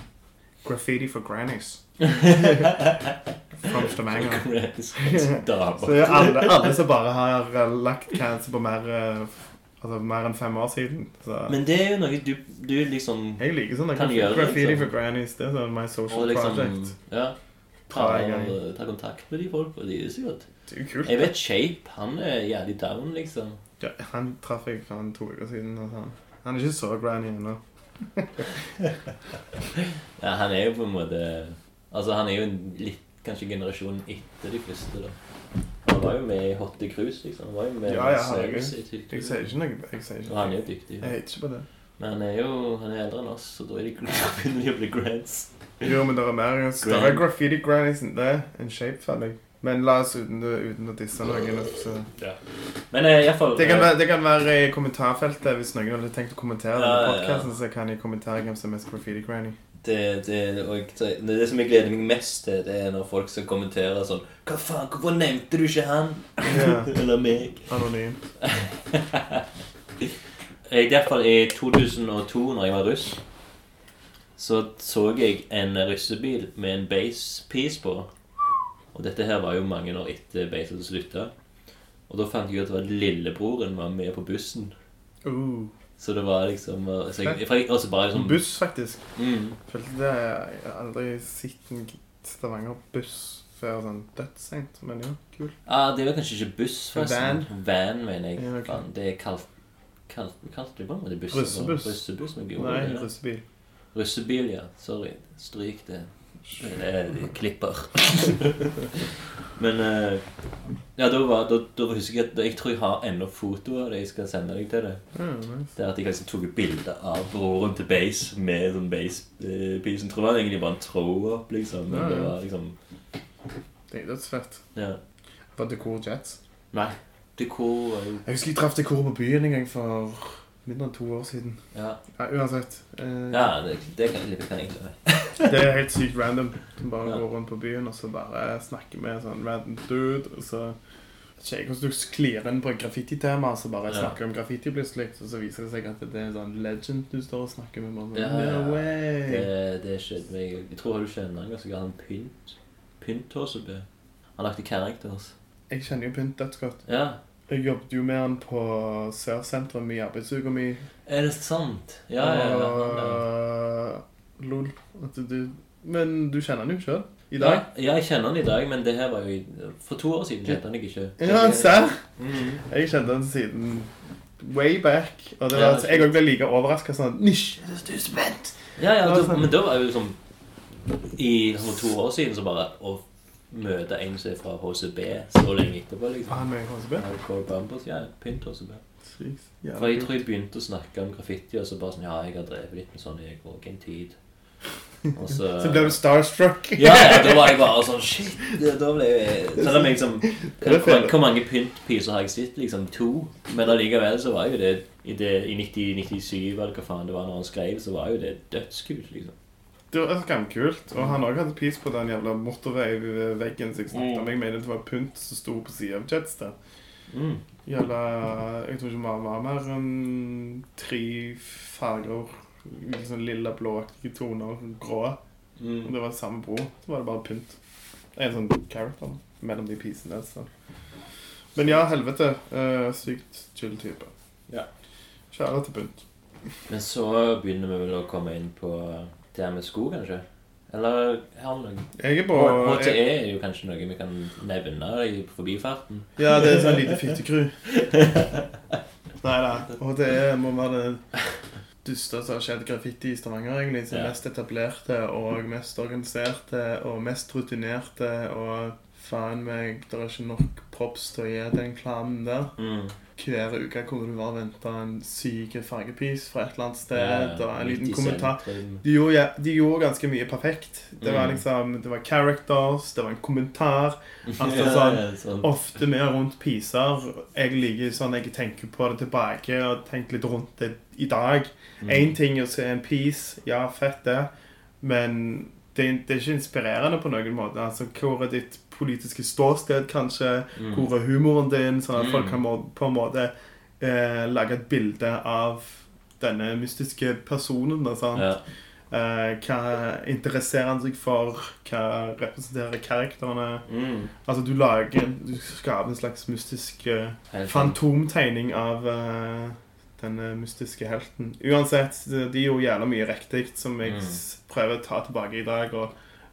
graffiti for grannies. Første Stavanger. gang. Så alle, alle som bare har eh, lagt cancer på mer, uh, altså mer enn fem år siden. Så Men det er jo noe du, du liksom jeg liker sånn Kan gjøre graffiti liksom. for grannies. Det er sånn my social liksom project. Ja. Ta, Ta ta kontakt med de folka. De er sikkert Det er jo kult. Jeg vet Shape, han er jævlig down, liksom. Ja, han traff jeg for en to uker siden. Sånn. Han er ikke så granny ennå. Ja, han er jo på en måte Altså, han er jo litt Kanskje generasjonen etter de første, da. Han var jo med i Hotte Cruise, liksom. Han var jo med Ja, ja, han Jeg sier ikke noe. Jeg sier Og han er jo dyktig. Jeg hater ikke på det. Men han er jo han er eldre enn oss, så da er de begynner de å bli grants. Jo, men det er mer større er graffiti grannies enn det. En shape, føler jeg. Men la oss uten, uten å disse noen. Så. Men uh, fall, Det kan, være, det kan være i kommentarfeltet hvis noen hadde tenkt å kommentere Ja, denne ja, ja. så kan jeg kommentere hvem som er mest graffiti granny. det, det, og det, det som jeg gleder meg mest til, det er når folk skal kommentere sånn Hva faen, hvorfor nevnte du ikke han? Yeah. Eller meg? Anonym. I hvert fall i 2002, når jeg var russ, så så jeg en russebil med en base-piece på. Og dette her var jo mange år etter hadde slutta. Og da fant jeg ut at det var lillebroren var med på bussen. Uh, Så det var liksom så jeg, jeg, jeg, også bare liksom, sånn buss, faktisk. mm, Følte det Jeg har aldri sett en Stavanger-buss før sånn dødsseint, men jo, kult. ah, Det var kanskje ikke buss, forresten. Van. Van, mener jeg. Ja, okay. Det er kalt Kalt, kalt det på en måte buss? Russebuss. Russebuss Nei, russebil. Russebil, ja. Sorry. Stryk det. Det er klipper. Men eh, Ja, da, var, da, da husker jeg at Jeg tror jeg har ennå fotoer av det. Jeg skal sende deg til det. Mm, nice. Det er at jeg liksom tok et bilde av broren til Base med sånn Base-piece. Jeg tror det var egentlig bare en throw-up, liksom. Men det var liksom Det er dødsfett. Ja. Var Cool Jets. Nei. Dekor Jeg husker jeg traff Decor på byen en gang for mindre enn to år siden. Ja, Ja, uansett. Eh, ja det, det, kan, det kan jeg ikke Det er helt sykt random. Du bare Ja. går rundt på byen og så bare snakker med en sånn random dude. Og så ikke jeg hvordan du sklir inn på et graffititema så bare Ja. snakker om graffiti plutselig. Og så viser det seg at det er en sånn legend du står og snakker med. Bare, Ja, ja, no way. Det, det skjedde meg. Jeg tror du kjenner han ganske godt. Han Pynt. Pynt-HCB. Han lagde characters. Jeg kjenner jo Pynt dødsgodt. Ja. Jeg jobbet jo med han på Sørsentrum i arbeidsuka mi. Er det sant? Ja, ja, ja. han. Og lol. At du, men du kjenner han jo sjøl. I dag. Ja, jeg kjenner han i dag, men det her var jo For to år siden kjente han jeg ikke. Ja, serr? Mhm. Jeg kjente han siden way back. Og det Ja, var, jeg òg ble like overraska sånn Nisj, er spent? Ja, ja, du, sånn- men da var jeg jo liksom I to år siden så bare å møte en som er fra HCB så lenge etterpå, liksom. han med HCB? HCB? Hardcore Bumpers, ja, Pynt HCB. For jeg tror jeg begynte å snakke om graffiti, og så bare sånn Ja, jeg har drevet litt med sånn, i òg en tid. Og så Så ble du starstruck. Ja, ja, da var jeg bare sånn Shit. det- Da ble jeg Selv om jeg liksom Hvor, hvor mange pyntpiser har jeg sett? Liksom to. Men allikevel så var jo det i, det, i 90-97 eller hva faen det var når han skrev, så var jo det dødskult, liksom. Det var skamkult. Og han òg hadde pis på den jævla motorveiveggen som jeg snakket Mm. om. Jeg mener det var pynt som sto på sida av Jetstad. Mm. Jævla Jeg tror ikke det var mer enn tre farger. Liksom sånn lilla, blåaktige toner. Grå. Og Mm. det var samme bro. Så var det bare pynt. En sånn character mellom de pisene. Så. Men ja, helvete. Uh, sykt chill type. Ja. Kjære til pynt. Men så begynner vi vel å komme inn på det her med sko, kanskje? Eller har noe? Jeg er på HTE er jo kanskje noe vi kan nevne i forbifarten. Ja, det er sånn lite fittekru. Nei da. HTE må være det dusteste som har skjedd graffiti i Stavanger, egentlig. Som Ja. mest etablerte og mest organiserte og mest rutinerte og faen meg Det er ikke nok props til å gi den klanen der. Mm. Hver uke hvor du bare venta en syk fargepis fra et eller annet sted. Ja, og en liten kommentar. De gjorde, ja, de gjorde ganske mye perfekt. Det var Mm. liksom, det var characters, det var en kommentar. Altså sånn, sånn. Ofte mer rundt piser. Jeg liker sånn jeg tenker på det tilbake og tenker litt rundt det i dag. Mm. Ting å se en piece, ja, fett det, men det, det er ikke inspirerende på noen måte. Altså, Hvor er ditt politiske ståsted, kanskje? Mm. Hvor er humoren din? Sånn at Mm. folk kan må, på en måte eh, lage et bilde av denne mystiske personen. Da, sant? Ja. Eh, hva interesserer han seg for? Hva representerer karakterene? Mm. Altså, du lager Du skaper en slags mystisk eh, fantomtegning av eh, denne mystiske helten. Uansett, de er gjorde jævla mye riktig som jeg Mm. prøver å ta tilbake i dag. Og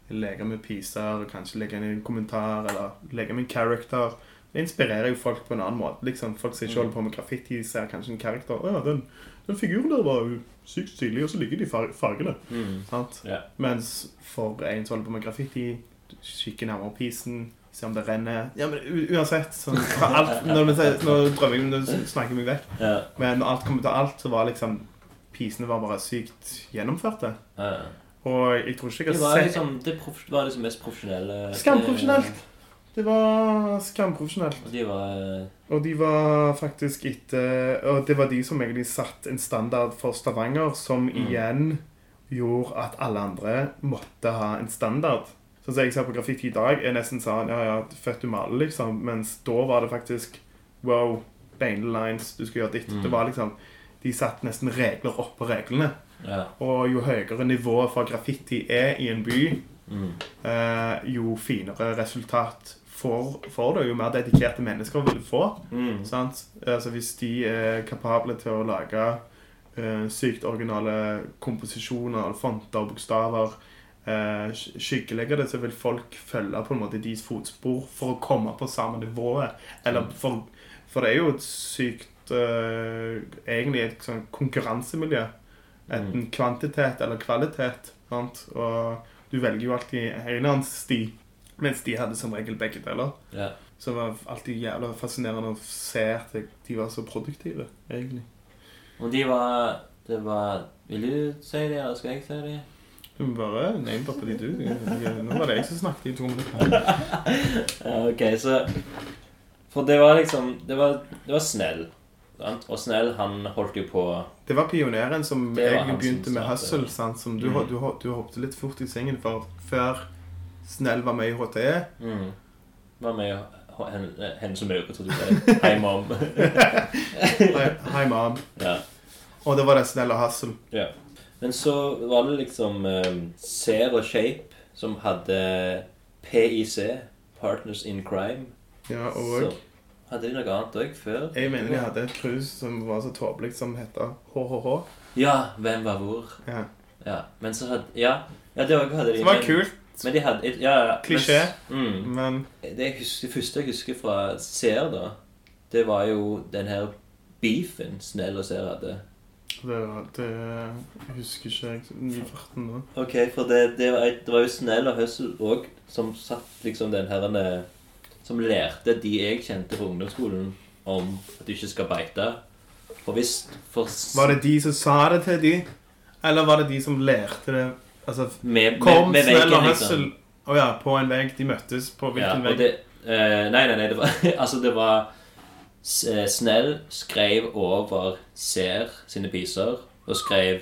leke med piser, og kanskje legge inn en kommentar, eller leke med en character. Det inspirerer jo folk på en annen måte. liksom Folk som ikke Mm. holder på med graffiti, ser kanskje en karakter. Å ja, den, den figuren der var jo sykt stilig, og så ligger de far fargene. Mm. Sant? Yeah. Mens for en som holder på med graffiti, kikker nærmere pisen, ser om det renner Ja, men uansett sånn, alt, når vi når Nå drømmer jeg, når snakker jeg meg vekk. Ja. Men når alt kommer til alt, så var liksom Pisene var bare sykt gjennomførte. Ja. Og jeg tror ikke jeg Det har var sett liksom det var liksom mest profesjonelle Skamprofesjonelt. Det var skamprofesjonelt. Og de var eh, Og de var faktisk etter Og det var de som egentlig satte en standard for Stavanger, som Mm. igjen gjorde at alle andre måtte ha en standard. Sånn som jeg ser på graffiti i dag, er nesten sånn Ja, ja, født du maler, liksom. Mens da var det faktisk Wow, bane lines, du skal gjøre ditt. Mm. Det var liksom De satte nesten regler oppå reglene. Ja. Og jo høyere nivået for graffiti er i en by, Mm. eh, jo finere resultat får, får det. Jo mer dedikerte mennesker vil du få. Mm. Sant? Altså Hvis de er kapable til å lage eh, sykt originale komposisjoner, fonter og bokstaver, eh, sk- skyggelegge det, så vil folk følge på en måte deres fotspor for å komme på samme nivået. Eller for, for det er jo et sykt eh, Egentlig et sånn konkurransemiljø. Enten kvantitet eller kvalitet. Sant? Og du velger jo alltid annen sti, mens de hadde som regel begge deler. Ja. Så det var alltid jævla fascinerende å se at de var så produktive, egentlig. Og de var Det var Vil du si det, eller skal jeg si det? Du må bare name-droppe de, du. Nå var det jeg som snakket i to minutter. Ja, ok, så For det var liksom Det var, det var Snell. Og Snell, han holdt jo på Det var pioneren som egentlig begynte med hustle, sant? som du, mm. du, du, hoppet litt fort i sengen for før Snell var med i HTE. mm, Var med henne, henne som øker, trodde jeg. Hei, mom. Hei, mom. ja. Og det var det Snell og Hustle. ja. Men så var det liksom um, Ser og Shape som hadde PIC, Partners in Crime. Ja, og hadde de noe annet òg før? jeg mener de hadde et krus som var så tåpelig, som het HHH. Ja, hvem var hvor? Ja. Ja, men så hadde Ja, ja det òg hadde de. Som var men- kult, Men de hadde ja, ja, Klisjé. men- Mm. men Det, husker, det første jeg husker fra seer, da, det var jo den her beefen Snell og seer hadde. det, det husker ikke jeg i farten nå. Ok, for det, det, var, det var jo Snell og Høssel òg som satt liksom den herrene Som lærte de jeg kjente fra ungdomsskolen, om at du ikke skal beite. For hvis for, Var det de som sa det til de? Eller var det de som lærte det? Altså, med, kom med, med Snell og veggen, liksom. oh, ja, på en vegg. De møttes på Ja, hvilken og vegg? det, uh, nei, nei, nei, det var Altså, det var eh, Snell skrev over Ser sine piser, og skrev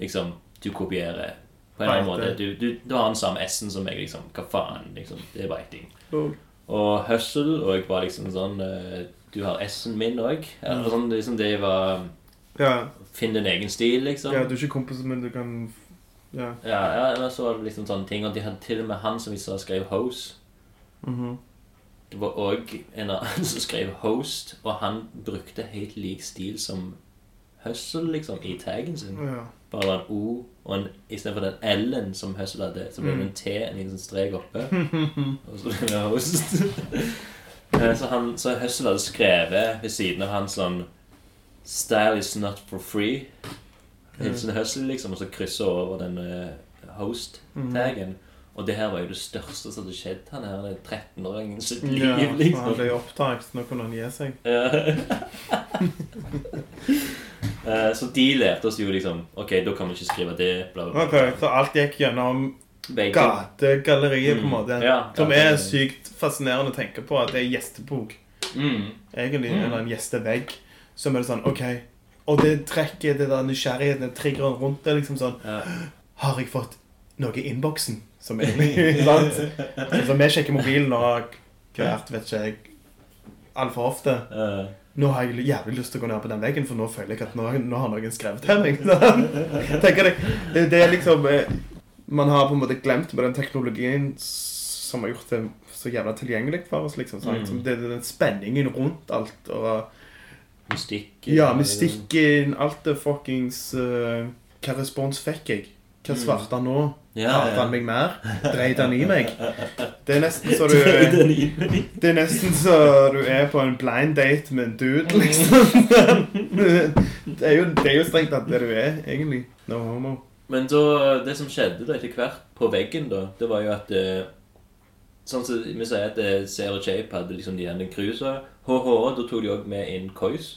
liksom Du kopierer. På en eller annen måte. Du, du, du har den samme S-en som meg, liksom. Hva faen? liksom, Det er beiting. Lol. Og Hustle og jeg var liksom sånn eh, Du har S-en min òg. Eller sånn, liksom, det var Ja, Finn din egen stil, liksom. ja, du er ikke kompis, men du kan Ja. Ja, ja, så var det liksom sånne ting. Og de hadde til og med han som vi sa skrev Hose. Mhm. Det var òg en annen som skrev Host, og han brukte helt lik stil som Hustle, liksom, i taggen sin. ja. Bare var en O, og en, istedenfor den L-en som Hustle hadde, så ble det Mm. en T, en liten strek oppe. og så ble det Host. Eh, så, han, så Hustle hadde skrevet ved siden av han sånn Style is not for free. Hilsen Hustle, liksom, og så kryssa over den eh, Mhm. Host-taggen. Og det her var jo det største som hadde skjedd han her, den 13-åringen sitt liv, Ja, han liksom. ble oppdaget. Nå kunne han gi seg. Ja. Eh, Så de lærte oss jo liksom Ok, da kan vi ikke skrive det. Bla, bla, Ok, bla. Så alt gikk gjennom Begge- gategalleriet, på en Mm. måte. Ja, Som er sykt fascinerende å tenke på. At det er gjestebok, Mm. egentlig. Mm. Eller en gjestevegg. Som er sånn OK. Og det trekker det der nysgjerrigheten, den triggeren rundt det, liksom sånn Ja. Har jeg fått noe i innboksen? Som egentlig sant? Så vi sjekker mobilen og hvert, vet ikke jeg, altfor ofte. Eh, Nå har jeg jævlig lyst til å gå ned på den veggen, for nå føler jeg at nå, nå har noen skrevet til meg. Tenker jeg, det, det er liksom eh, Man har på en måte glemt med den teknologien som har gjort det så jævla tilgjengelig for oss. liksom. Mm. Det, den spenningen rundt alt. og Mystikken. Ja, mystikken, alt det fuckings uh, Hva respons fikk jeg? Hva svarte han nå? Hater han meg mer? Dreit han i meg? Det er nesten så du. Det er nesten så du er på en blind date med en dude, liksom. Det er jo, det er jo strengt tatt det du er, egentlig. No homo. Men så, det som skjedde da etter hvert på veggen, da, det var jo at det, Sånn som vi sier at eh, Sarah Jape hadde liksom de ene cruisa. HH, da tok de òg med inn Kois.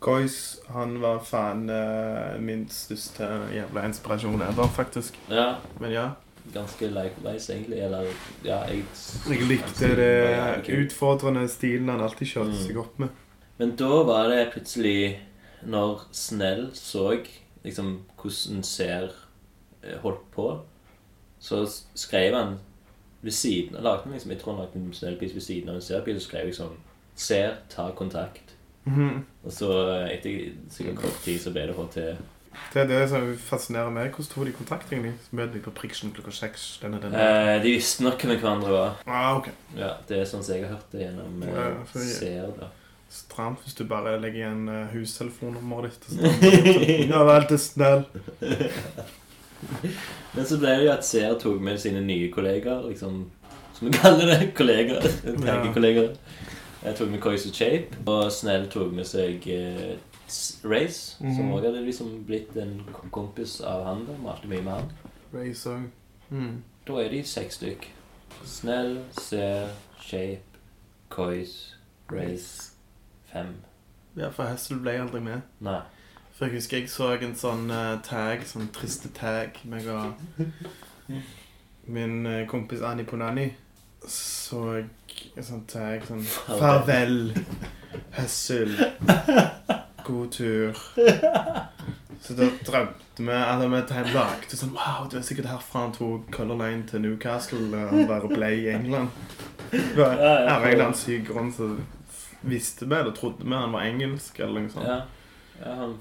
Kois, han var faen eh, min største jævla inspirasjon ever, faktisk. Ja, Men ja. ganske likewise, egentlig. Eller ja, jeg Jeg likte det utfordrende stilen han alltid kjørte Mm. seg opp med. Men da var det plutselig Når Snell så liksom hvordan Ser eh, holdt på, så s- skrev han ved siden av lagde liksom, Jeg tror han lagde en Snell-pis ved siden av en Ser-pis, og skrev liksom Ser, ta kontakt. Mhm. Og så eh, etter sikkert kort tid så ble det til Det er det som fascinerer meg. Hvordan tok de kontakt, egentlig? Møtte de på Prikken klokka seks. Denne, denne. eh, De visste nok hvem hverandre var. Ah, ok. Ja, Det er sånn som jeg har hørt det gjennom eh, Ja, for da Stramt hvis du bare legger igjen uh, hustelefonnummeret ditt. Ja vel, er snill. Men så ble det jo at seer tok med sine nye kollegaer, liksom, som vi kaller det, kollegaer, tenkekollegaer. Jeg tok med Kois og Shape, og Snell tok med seg eh, Mm -hmm. som òg også hadde liksom blitt en kompis av han. da, Malte mye med han. Race òg. Mm. Da er de seks stykk. Snell, Ser, Shape, Kois, Race, fem. Ja, for Hessel ble aldri med. Nei. For jeg husker jeg så en sånn uh, tag, sånn triste tag, meg og min uh, kompis Anni Ponani så jeg en sånn tag sånn Farvel, Hessel. God tur. Så da drømte vi at vi tegn- lagde sånn Wow, du er sikkert herfra han tok Color Line til Newcastle og bare ble i England. Av en eller annen syk grunn så visste vi, eller trodde vi han var engelsk, eller noe sånt.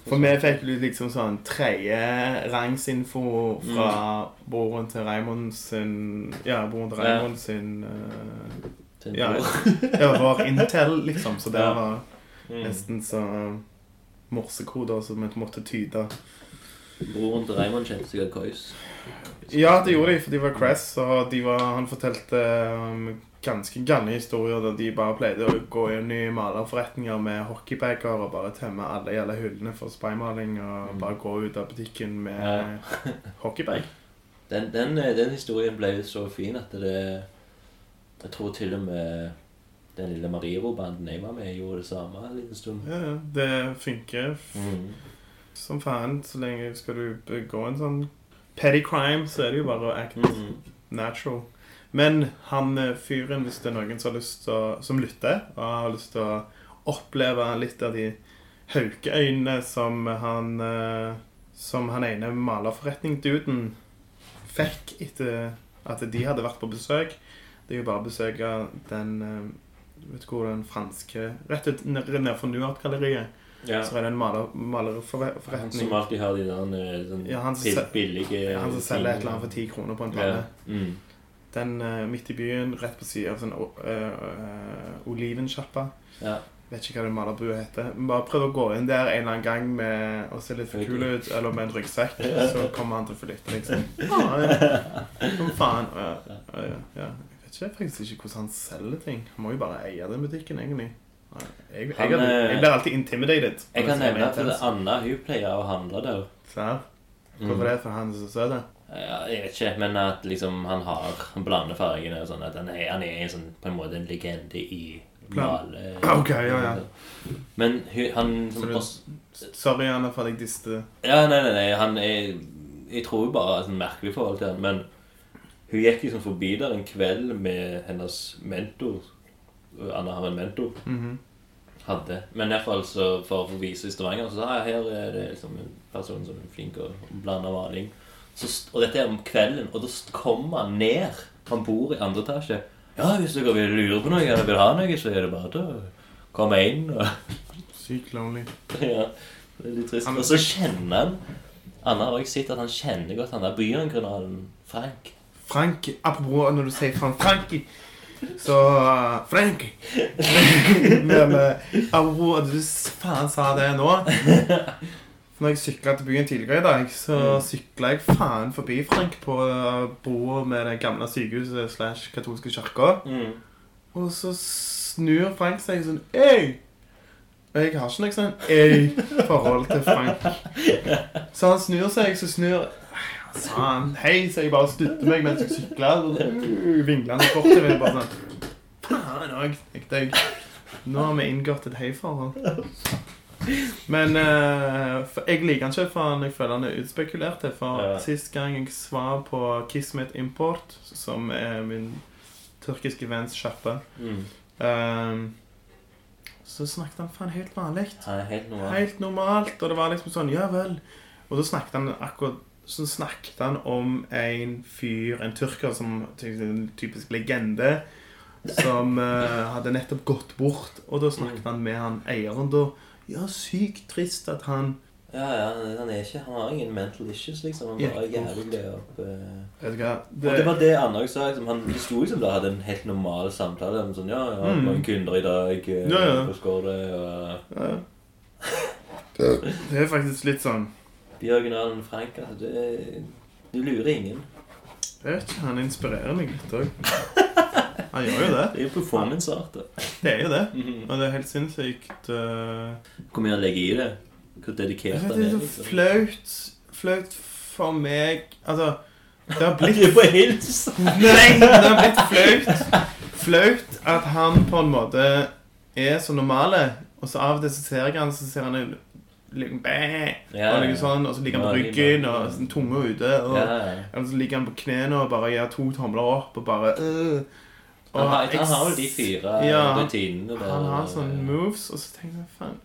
For vi fikk jo liksom sånn tredjerangsinfo fra broren til Raymond sin Ja, broren til Ja. Raymond sin uh, Ja, ja, vår Intel, liksom. Så det var Mm. nesten så morsekoder som vi måtte tyde. Broren til Raymond kjente sikkert Kois. Ja, det gjorde de, for de var crass, og de var, han fortalte um, ganske gale historier der de bare pleide å gå inn i malerforretninger med hockeybager og bare tømme alle jævla hyllene for spraymaling og Mm. bare gå ut av butikken med Ja. hockeybag. Den, den, eh, den historien ble så fin at det Jeg tror til og med den lille Mariro-banden jeg var med, gjorde det samme en liten stund. Ja, ja, det funker Mm. som faen. Så lenge skal du begå en sånn petty crime, så er det jo bare å act Mm. natural. Men han eh, fyren, hvis det er noen som å, som lytter, og har lyst til å oppleve litt av de haukeøynene som han eh, Som han ene malerforretning-duden fikk etter at de hadde vært på besøk. Det er jo bare å besøke den eh, Vet du hvor den franske Rett ut nedfor Nuart-galleriet. Ja. Så er det en maler, Han malerforretning. som alltid har de der den Ja, billige Han som selger et eller annet for ti kroner på en plate. Ja. Mm. Den uh, midt i byen, rett på siden av sånn uh, olivensjappa. ja. Vet ikke hva det malerbua heter. Bare prøv å gå inn der en eller annen gang med å se litt for kul ut, eller med en ryggsekk, så kommer han til å få lytte, liksom. Ah, ja. Som faen. Ja, ja. Jeg vet ikke faktisk ikke hvordan han selger ting. Han må jo bare eie den butikken, egentlig. Jeg, jeg, Han, jeg, eh, jeg blir alltid intimidated. Jeg kan nevne at det Anna hun pleier å handle der. Serr? Mm. Hvorfor det? For han er så søt? Ja, jeg vet ikke, men at liksom han har Han blander fargene og sånn. At han er, han er en sånn, på en måte en legende i male... Ok, ja, ja. Men han som også Sorry, for at jeg diste. Ja, nei, nei, nei, han er Jeg tror jo bare sånn merkelig forhold til han, men hun gikk liksom forbi der en kveld med hennes mentor. Anna har en mentor. Mhm. Hadde. Men i hvert fall så for å få vise i Stavanger, så sa jeg her er det liksom en person som er flink å blande maling. Så, og dette er om kvelden, og da kommer han ned. Han bor i andre etasje. Ja, hvis dere vil lure på noe eller vil ha noe, så er det bare til å komme inn. Og, Sykt lonely. ja, det er litt trist. Og så kjenner han Anna har også sett at han kjenner godt han der Byån-kanalen Frank. Frank, apropos når du sier Frank Franki, så uh, Frank Men uh, apropos at du faen sa det nå. Når jeg sykla til byen tidligere i dag, så Mm. sykla jeg faen forbi Frank på uh, broa med det gamle sykehuset slash katolske kirka. Mm. Og så snur Frank seg sånn Ei! Og jeg har ikke noe sånn ei-forhold til Frank. Så han snur seg, så snur Så han hei, så jeg bare stutter meg mens jeg sykler. Vinglende bortover. Bare sånn Faen òg, tenkte jeg. Nå har vi inngått et hei-forhold. Men uh, jeg liker han ikke, for jeg føler han er utspekulert. For Ja. sist gang jeg svar på Kismet Import, som er min tyrkiske venns sjappe Mm. uh, så snakket han faen helt vanlig. Er helt normalt. Helt normalt. Og det var liksom sånn Ja vel. Og da snakket han akkurat Så snakket han om en fyr, en tyrker, som en typisk legende, som uh, hadde nettopp gått bort. Og da snakket han med han eieren da. Ja, sykt trist at han Ja, ja, han er ikke Han har ingen mental issues, liksom. Han Ja. bare er jævlig opp uh... Vet du hva Og det var det Anna også sa. Liksom, han sto liksom der hadde en helt normal samtale. om Sånn, ja, jeg har Mm. mange kunder i dag. eh, Ja, ja. Hvordan går det? Og ja. Det er faktisk litt sånn Bjørgen Allen Frank, altså, det, du lurer ingen. Jeg vet ikke, Han inspirerer meg litt òg. Han gjør jo det. Det er jo performance art. Det er jo det. Mhm. Og det er helt sinnssykt uh, Hvor mye han legger i det. Hvor dedikert han det er. er så liksom. flaut Flaut for meg Altså, det har Du blitt er på hils! Nei, det har blitt flaut. Flaut at han på en måte er så normale. Og så av og til så ser jeg han, så ser han ut liksom, bæ, Ja, og, sånn, og så ligger han på ryggen og sånn, tunga ute. Og, Ja, ja. Eller så ligger han på knærne og bare gir to tomler opp og bare øh. Han har, han har vel de fire Ja, rutinene der. Han har sånne moves, og så tenker jeg faen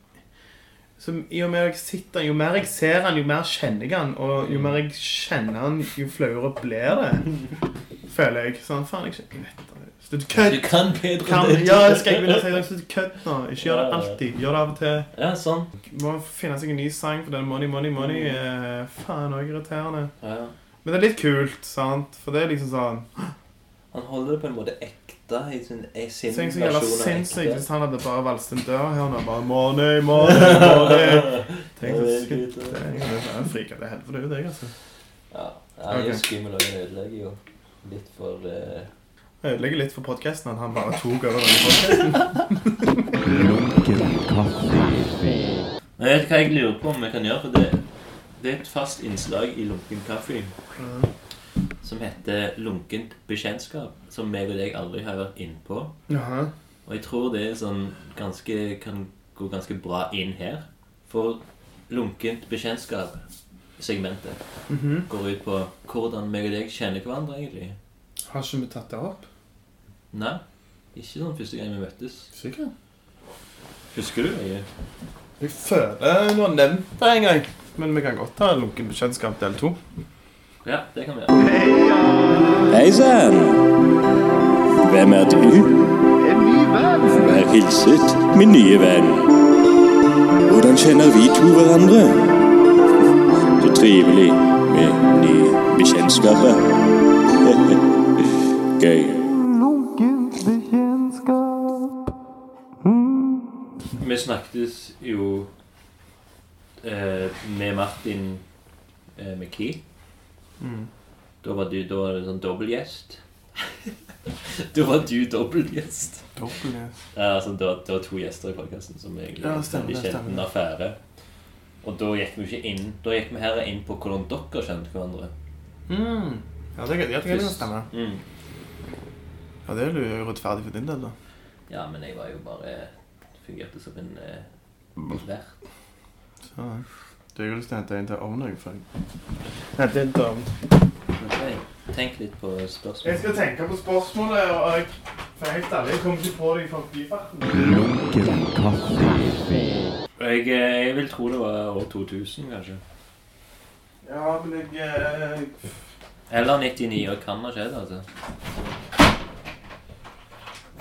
så og at jeg sitter, Jo mer jeg ser han, jo mer kjenner jeg han. Og jo mer jeg kjenner han, jo flauere blir det. Føler jeg. Sånn, faen, jeg, jeg vet det. Slutt Du kan bedre Kan, enn det. ja, jeg skal jeg begynne å si det. Slutt kødd nå. Ikke gjør det alltid. Gjør det av og til. Ja, sånn. Må finne seg en ny sang, for den money, money, money er Faen, òg irriterende. Ja. Men det er litt kult, sant? For det er liksom sånn Han holder det på en måte ekte i sin, i sin Tenk så jævla versjon av sinnssykt ekte. hvis han hadde bare valgt en dør her nå. Bare money, money, money. Tenk så Jeg vet ikke. Det er frika til helvete ut, jeg, altså. Ja, han er jo Ok. skummel og han ødelegger jo litt for eh, Jeg ødelegger litt for podkasten at han bare tok over denne podkasten. Lunken kaffe. Men jeg vet hva jeg lurer på om jeg kan gjøre, for det, det er et fast innslag i Lunken kaffe som heter Lunkent bekjentskap, som meg og deg aldri har vært innpå. Og jeg tror det er sånn ganske, kan gå ganske bra inn her. For lunkent bekjentskap, segmentet, Mhm. går ut på hvordan meg og deg kjenner hverandre, egentlig. Har ikke vi tatt det opp? Nei, ikke sånn første gang vi møttes. Sikkert. Husker du? Jeg, Jeg føler du har nevnt det en gang. Men vi kan godt ta lunken bekjentskap del to. Ja, det kan vi gjøre. Hei sann! Hvem er du? En ny venn. Vær hilset, min nye venn. Hvordan kjenner vi to hverandre? Så trivelig med nye bekjentskaper. Gøy. Vi snakket jo eh, med Martin eh, McKee. Mm. Da var du da var det sånn dobbeltgjest. da var du dobbeltgjest. Dobbelt. Ja, altså, det, var, det var to gjester i podkasten som egentlig Ja, stemmer, det en affære. Og da gikk vi ikke inn Da gikk vi her inn på hvordan dere kjente hverandre. Mm. Ja, det, ja, det stemmer. stemme. Mm. Ja, det er jo rettferdig for din del, da. Ja, men jeg var jo bare Fungerte som en eh, vert. Så, Du har lyst til å hente en til ovnen, jeg, for Hente en til ovnen. Ok, Tenk litt på spørsmålet. Jeg skal tenke på spørsmålet, og jeg, for helt ærlig, jeg kommer ikke på det i forbifarten. Jeg, eh, jeg vil tro det var år 2000, kanskje. Ja, men jeg jeg... Eller 99, og kan ha skjedd, altså.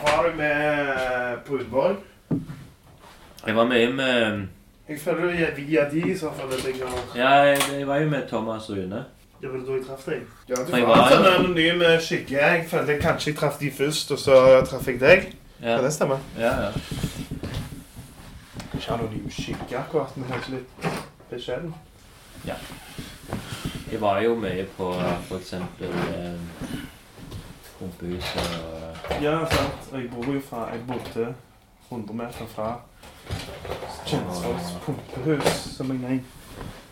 Var du med på Brunborg? Jeg var mye med Jeg føler det er via de i så fall. at jeg har... Ja, jeg, jeg var jo med Thomas og Une. Det var da jeg traff deg. Ja, du Jeg var var en sånn anonym eh, skygge. Jeg følte jeg kanskje jeg traff de først, og så traff jeg deg. Ja, Kan det stemme? ja. ja. Ikke anonym skygge akkurat, men kanskje litt beskjeden. Jeg var jo mye på for eksempel eh, Pumpehuset og Ja, sant. Og jeg bor jo fra Jeg bodde 100 meter fra Kjensvolls pumpehus, som jeg nei.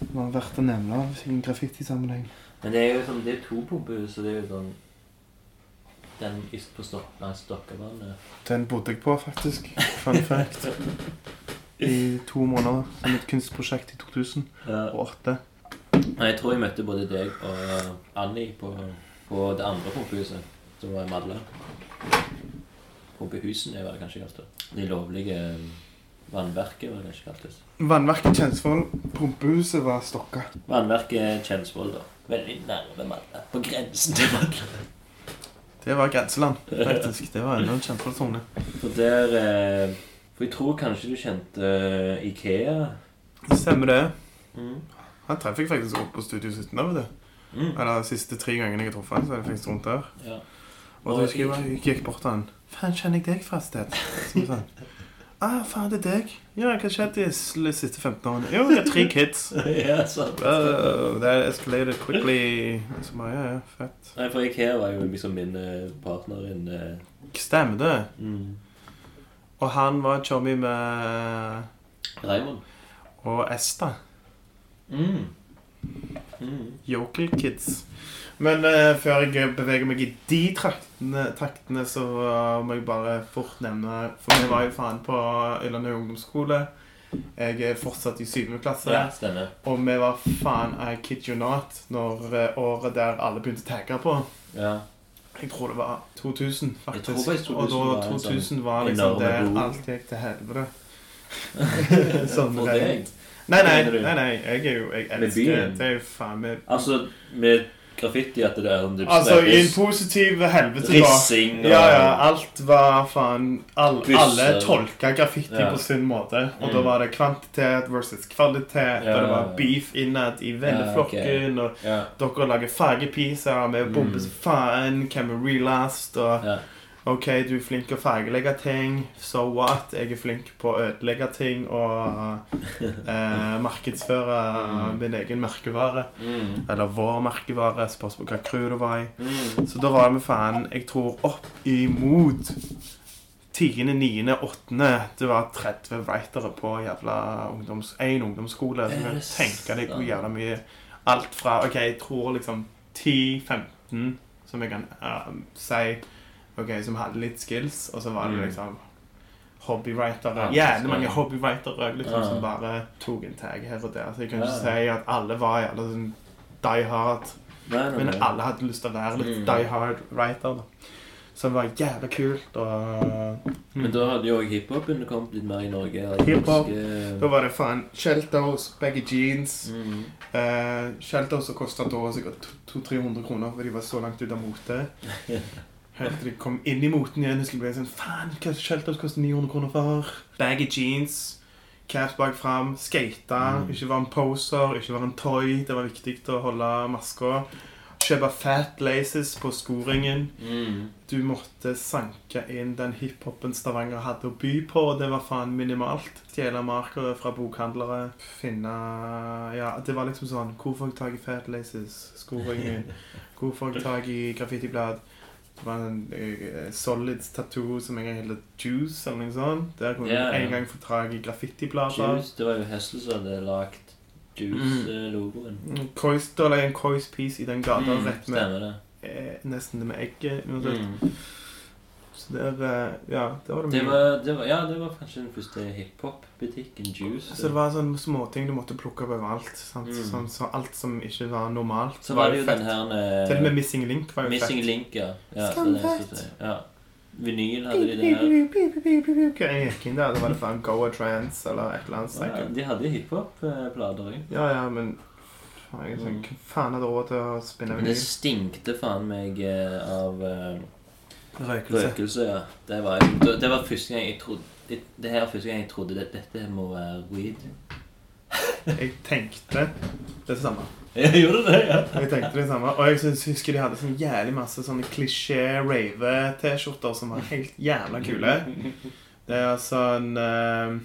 Det var verdt å nevne i en graffitisammenheng. Men det er jo sånn, det er to pumpehus, og det er jo sånn Den i- på Stok nei, Stokkavannet. Den bodde jeg på, faktisk. Fun fact. I to måneder som et kunstprosjekt i 2008. Nei, Jeg tror jeg møtte både deg og Annie på, på det andre pumpehuset, som var i Madla. Pumpehusene er det kanskje kalt det. De lovlige vannverket var det ikke kaltes. Vannverket Kjensvoll, pumpehuset var stokka. Vannverket Kjensvoll, da. Veldig nærme Madla. På grensen til Madla. Det var grenseland, faktisk. Det var enda en Kjensvoll-tone. For der eh, For jeg tror kanskje du kjente eh, Ikea. Stemmer det. Mm. Han treffer jeg faktisk opp på Studio 17 Da, vet du. Mm. Eller de siste tre gangene jeg har truffet han, så er det faktisk rundt der. Ja. Og da husker jeg bare, jeg gikk bort til han. Faen, kjenner jeg deg fra et sted? Så sånn. Ah, faen, det er deg. Ja, hva har de siste 15 årene? Jo, jeg har tre kids. ja, sant. Uh, that escalated quickly. Så bare, ja, ja, fett. Nei, for Ikea var jo liksom min eh, partner in uh... Stemmer det. mm. Og han var chummy med Raymond. og Esta. Mm. Mm. Yokel Kids. Men uh, før jeg beveger meg i de traktene, traktene så uh, må jeg bare fort nevne For vi var jo faen på Øylandet ungdomsskole. Jeg er fortsatt i syvende klasse. Ja, stemmer. Og vi var faen I kid you not når uh, året der alle begynte å tagge på. Ja. Jeg tror det var 2000, faktisk. Jeg tror faktisk 2000 og da var en 2000 var liksom der boom. alt gikk til helvete. sånn For deg. Nei, nei, nei, nei, jeg er jo Jeg elsker. Det er jo faen meg Altså, med graffiti at det er sånn Altså, i en positiv helvete da. Rissing og Ja, ja, alt var faen all. Alle tolka graffiti Ja. på sin måte. Og Mm. da var det kvantitet versus kvalitet. Ja, og det var beef innad i venneflokken. Og Ja. dere lager fargepiser med bomber som faen. Hvem er realast? Og. OK, du er flink til å fargelegge ting. So what? Jeg er flink på å ødelegge ting og eh, markedsføre Mm. min egen merkevare. Mm. Eller vår merkevare. Spørs på hva crew det var i. Mm. Så da var vi faen, jeg tror opp imot 10., 9., 8. Det var 30 writere på jævla ungdoms, en ungdomsskole. Så jeg tenker deg hvor jævla mye Alt fra OK, jeg tror liksom 10-15 som jeg kan uh, si OK, som hadde litt skills, og så var det Mm. liksom hobbywritere. Ja, Jævlig så- mange hobbywritere liksom, som bare tok en tag her og der. Så jeg kan ikke si at alle var jævla sånn die hard. Men alle hadde lyst til å være litt Mm. die hard writer. Så Som var jævla kult. Og Men da hadde jo hiphopen kommet litt mer i Norge. Hiphop. da var det faen Sheltos, baggy jeans. Mm. eh, Sheltos som kosta da sikkert 200-300 kroner, for de var så langt ute av mote. Helt til de kom inn i moten igjen. Husker jeg ble sånn Faen, hva Sheltos koster 900 kroner for? Baggy jeans. Caps bak fram, skate, Mm. ikke være en poser, ikke være en toy. Det var viktig å holde maska. Kjøpe fat laces på skoringen. Mm. Du måtte sanke inn den hiphopen Stavanger hadde å by på, og det var faen minimalt. Stjele markere fra bokhandlere. Finne Ja, det var liksom sånn Hvor får jeg tak i fat laces? Skoringen. Hvor får jeg tak i graffitiblad? Det var en uh, Solids tattoo som en gang het Juice, eller noe sånt. Der kunne Ja, ja. en gang få tak i graffitiplater. Juice, det var jo Hessel som hadde lagd Juice-logoen. Mm, Kois, da la jeg en Kois piece i den gata Mm, rett med stemmer det. eh, nesten det med egget. Mm. Så der, eh, ja, der var det Det var, det var, ja, det var kanskje den første hiphop-butikken, Juice. Så det var sånne småting du måtte plukke opp overalt. Sant? Mm. Sånn, så alt som ikke var normalt. Så var det jo fett. den her Til og med eh, Missing Link var jo Missing fett. Link, ja. ja, Skamfett. ja. Vinyl hadde de det her. Jeg gikk inn der, det var det faen A Trance eller et eller annet. Ja, de hadde hiphop-plater òg. Ja, ja, men jeg sånn, Hva faen hadde råd til å spinne Men det stinkte faen meg eh, av eh, Røkelse. røkelse, ja. Det var, det var første gang jeg trodde det, det her første gang jeg trodde det, dette må være weed. Jeg tenkte det samme. Jeg gjorde det, ja. Jeg tenkte det samme Og jeg husker de hadde sånn jævlig masse sånne klisjé rave-T-skjorter som var helt jævla kule. Det er sånn uh,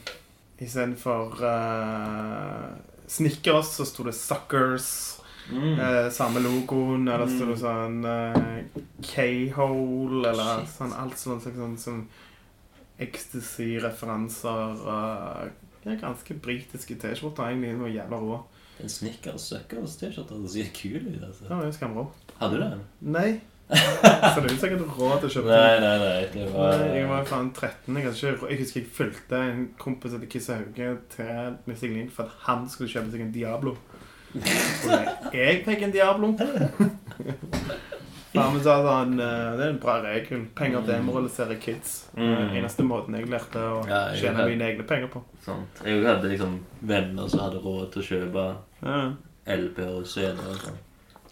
Istedenfor uh, Snickers så sto det Suckers. Mm. Eh, samme logoen. Eller så det sånn eh, K-hole, eller Shit. sånn alt sånn, sånn, sånn, sånn Ecstasy-referanser. Uh, ja, ganske britiske T-skjorter, egentlig. De var jævla rå. En Snickers Suckers T-skjorte det ser kul ut, altså. Var jo skamrå. Hadde du den? Nei. Så det er jo sikkert råd til å kjøpe Nei, nei, nei. Det var Nei, Jeg var faen 13. Jeg, ikke, jeg husker jeg fulgte en kompis etter Kiss Hauge til Missing Link for at han skulle kjøpe seg en Diablo. Jeg fikk en Diablo. Far min sa sånn Det er en bra regel. Penger demoraliserer kids. Mm. Den eneste måten jeg lærte å Ja, jeg tjene hadde, mine egne penger på. sant. Jeg hadde liksom venner som hadde råd til å kjøpe Ja. LP og CD og sånn.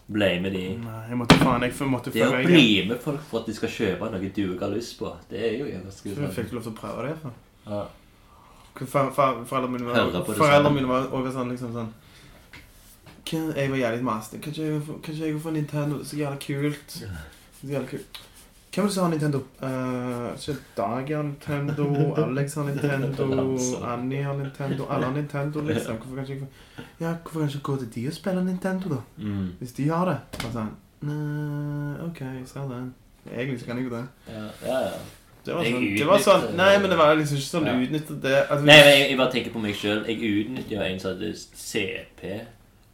Ble med de. Nei, jeg måtte faen Jeg måtte Det å bli med folk for at de skal kjøpe noe du ikke har lyst på, det er jo ganske Jeg fikk lov til å prøve det. iallfall. Ja. For, for, foreldrene mine var, foreldre mine var også sånn liksom sånn Jeg var jævlig masete. Kanskje jeg går for Nintendo? Det er så jævla kult. Så jævla kult. Hvem er det som har Nintendo? Uh, ikke Dag har Nintendo, Alex har Nintendo, Annie har Nintendo Alle har Nintendo, liksom. Hvorfor kan ikke jeg Ja, hvorfor kan jeg ikke gå til de og spille Nintendo, da? Mm. Hvis de har det. Og sånn Nei, OK, jeg ser den. Egentlig så kan jeg jo det. Ja, ja, ja. Det var sånn, det var sånn Nei, men det var liksom ikke sånn Ja. utnyttet det altså, Nei, men jeg, jeg bare tenker på meg sjøl. Jeg utnytter jo en som hadde CP.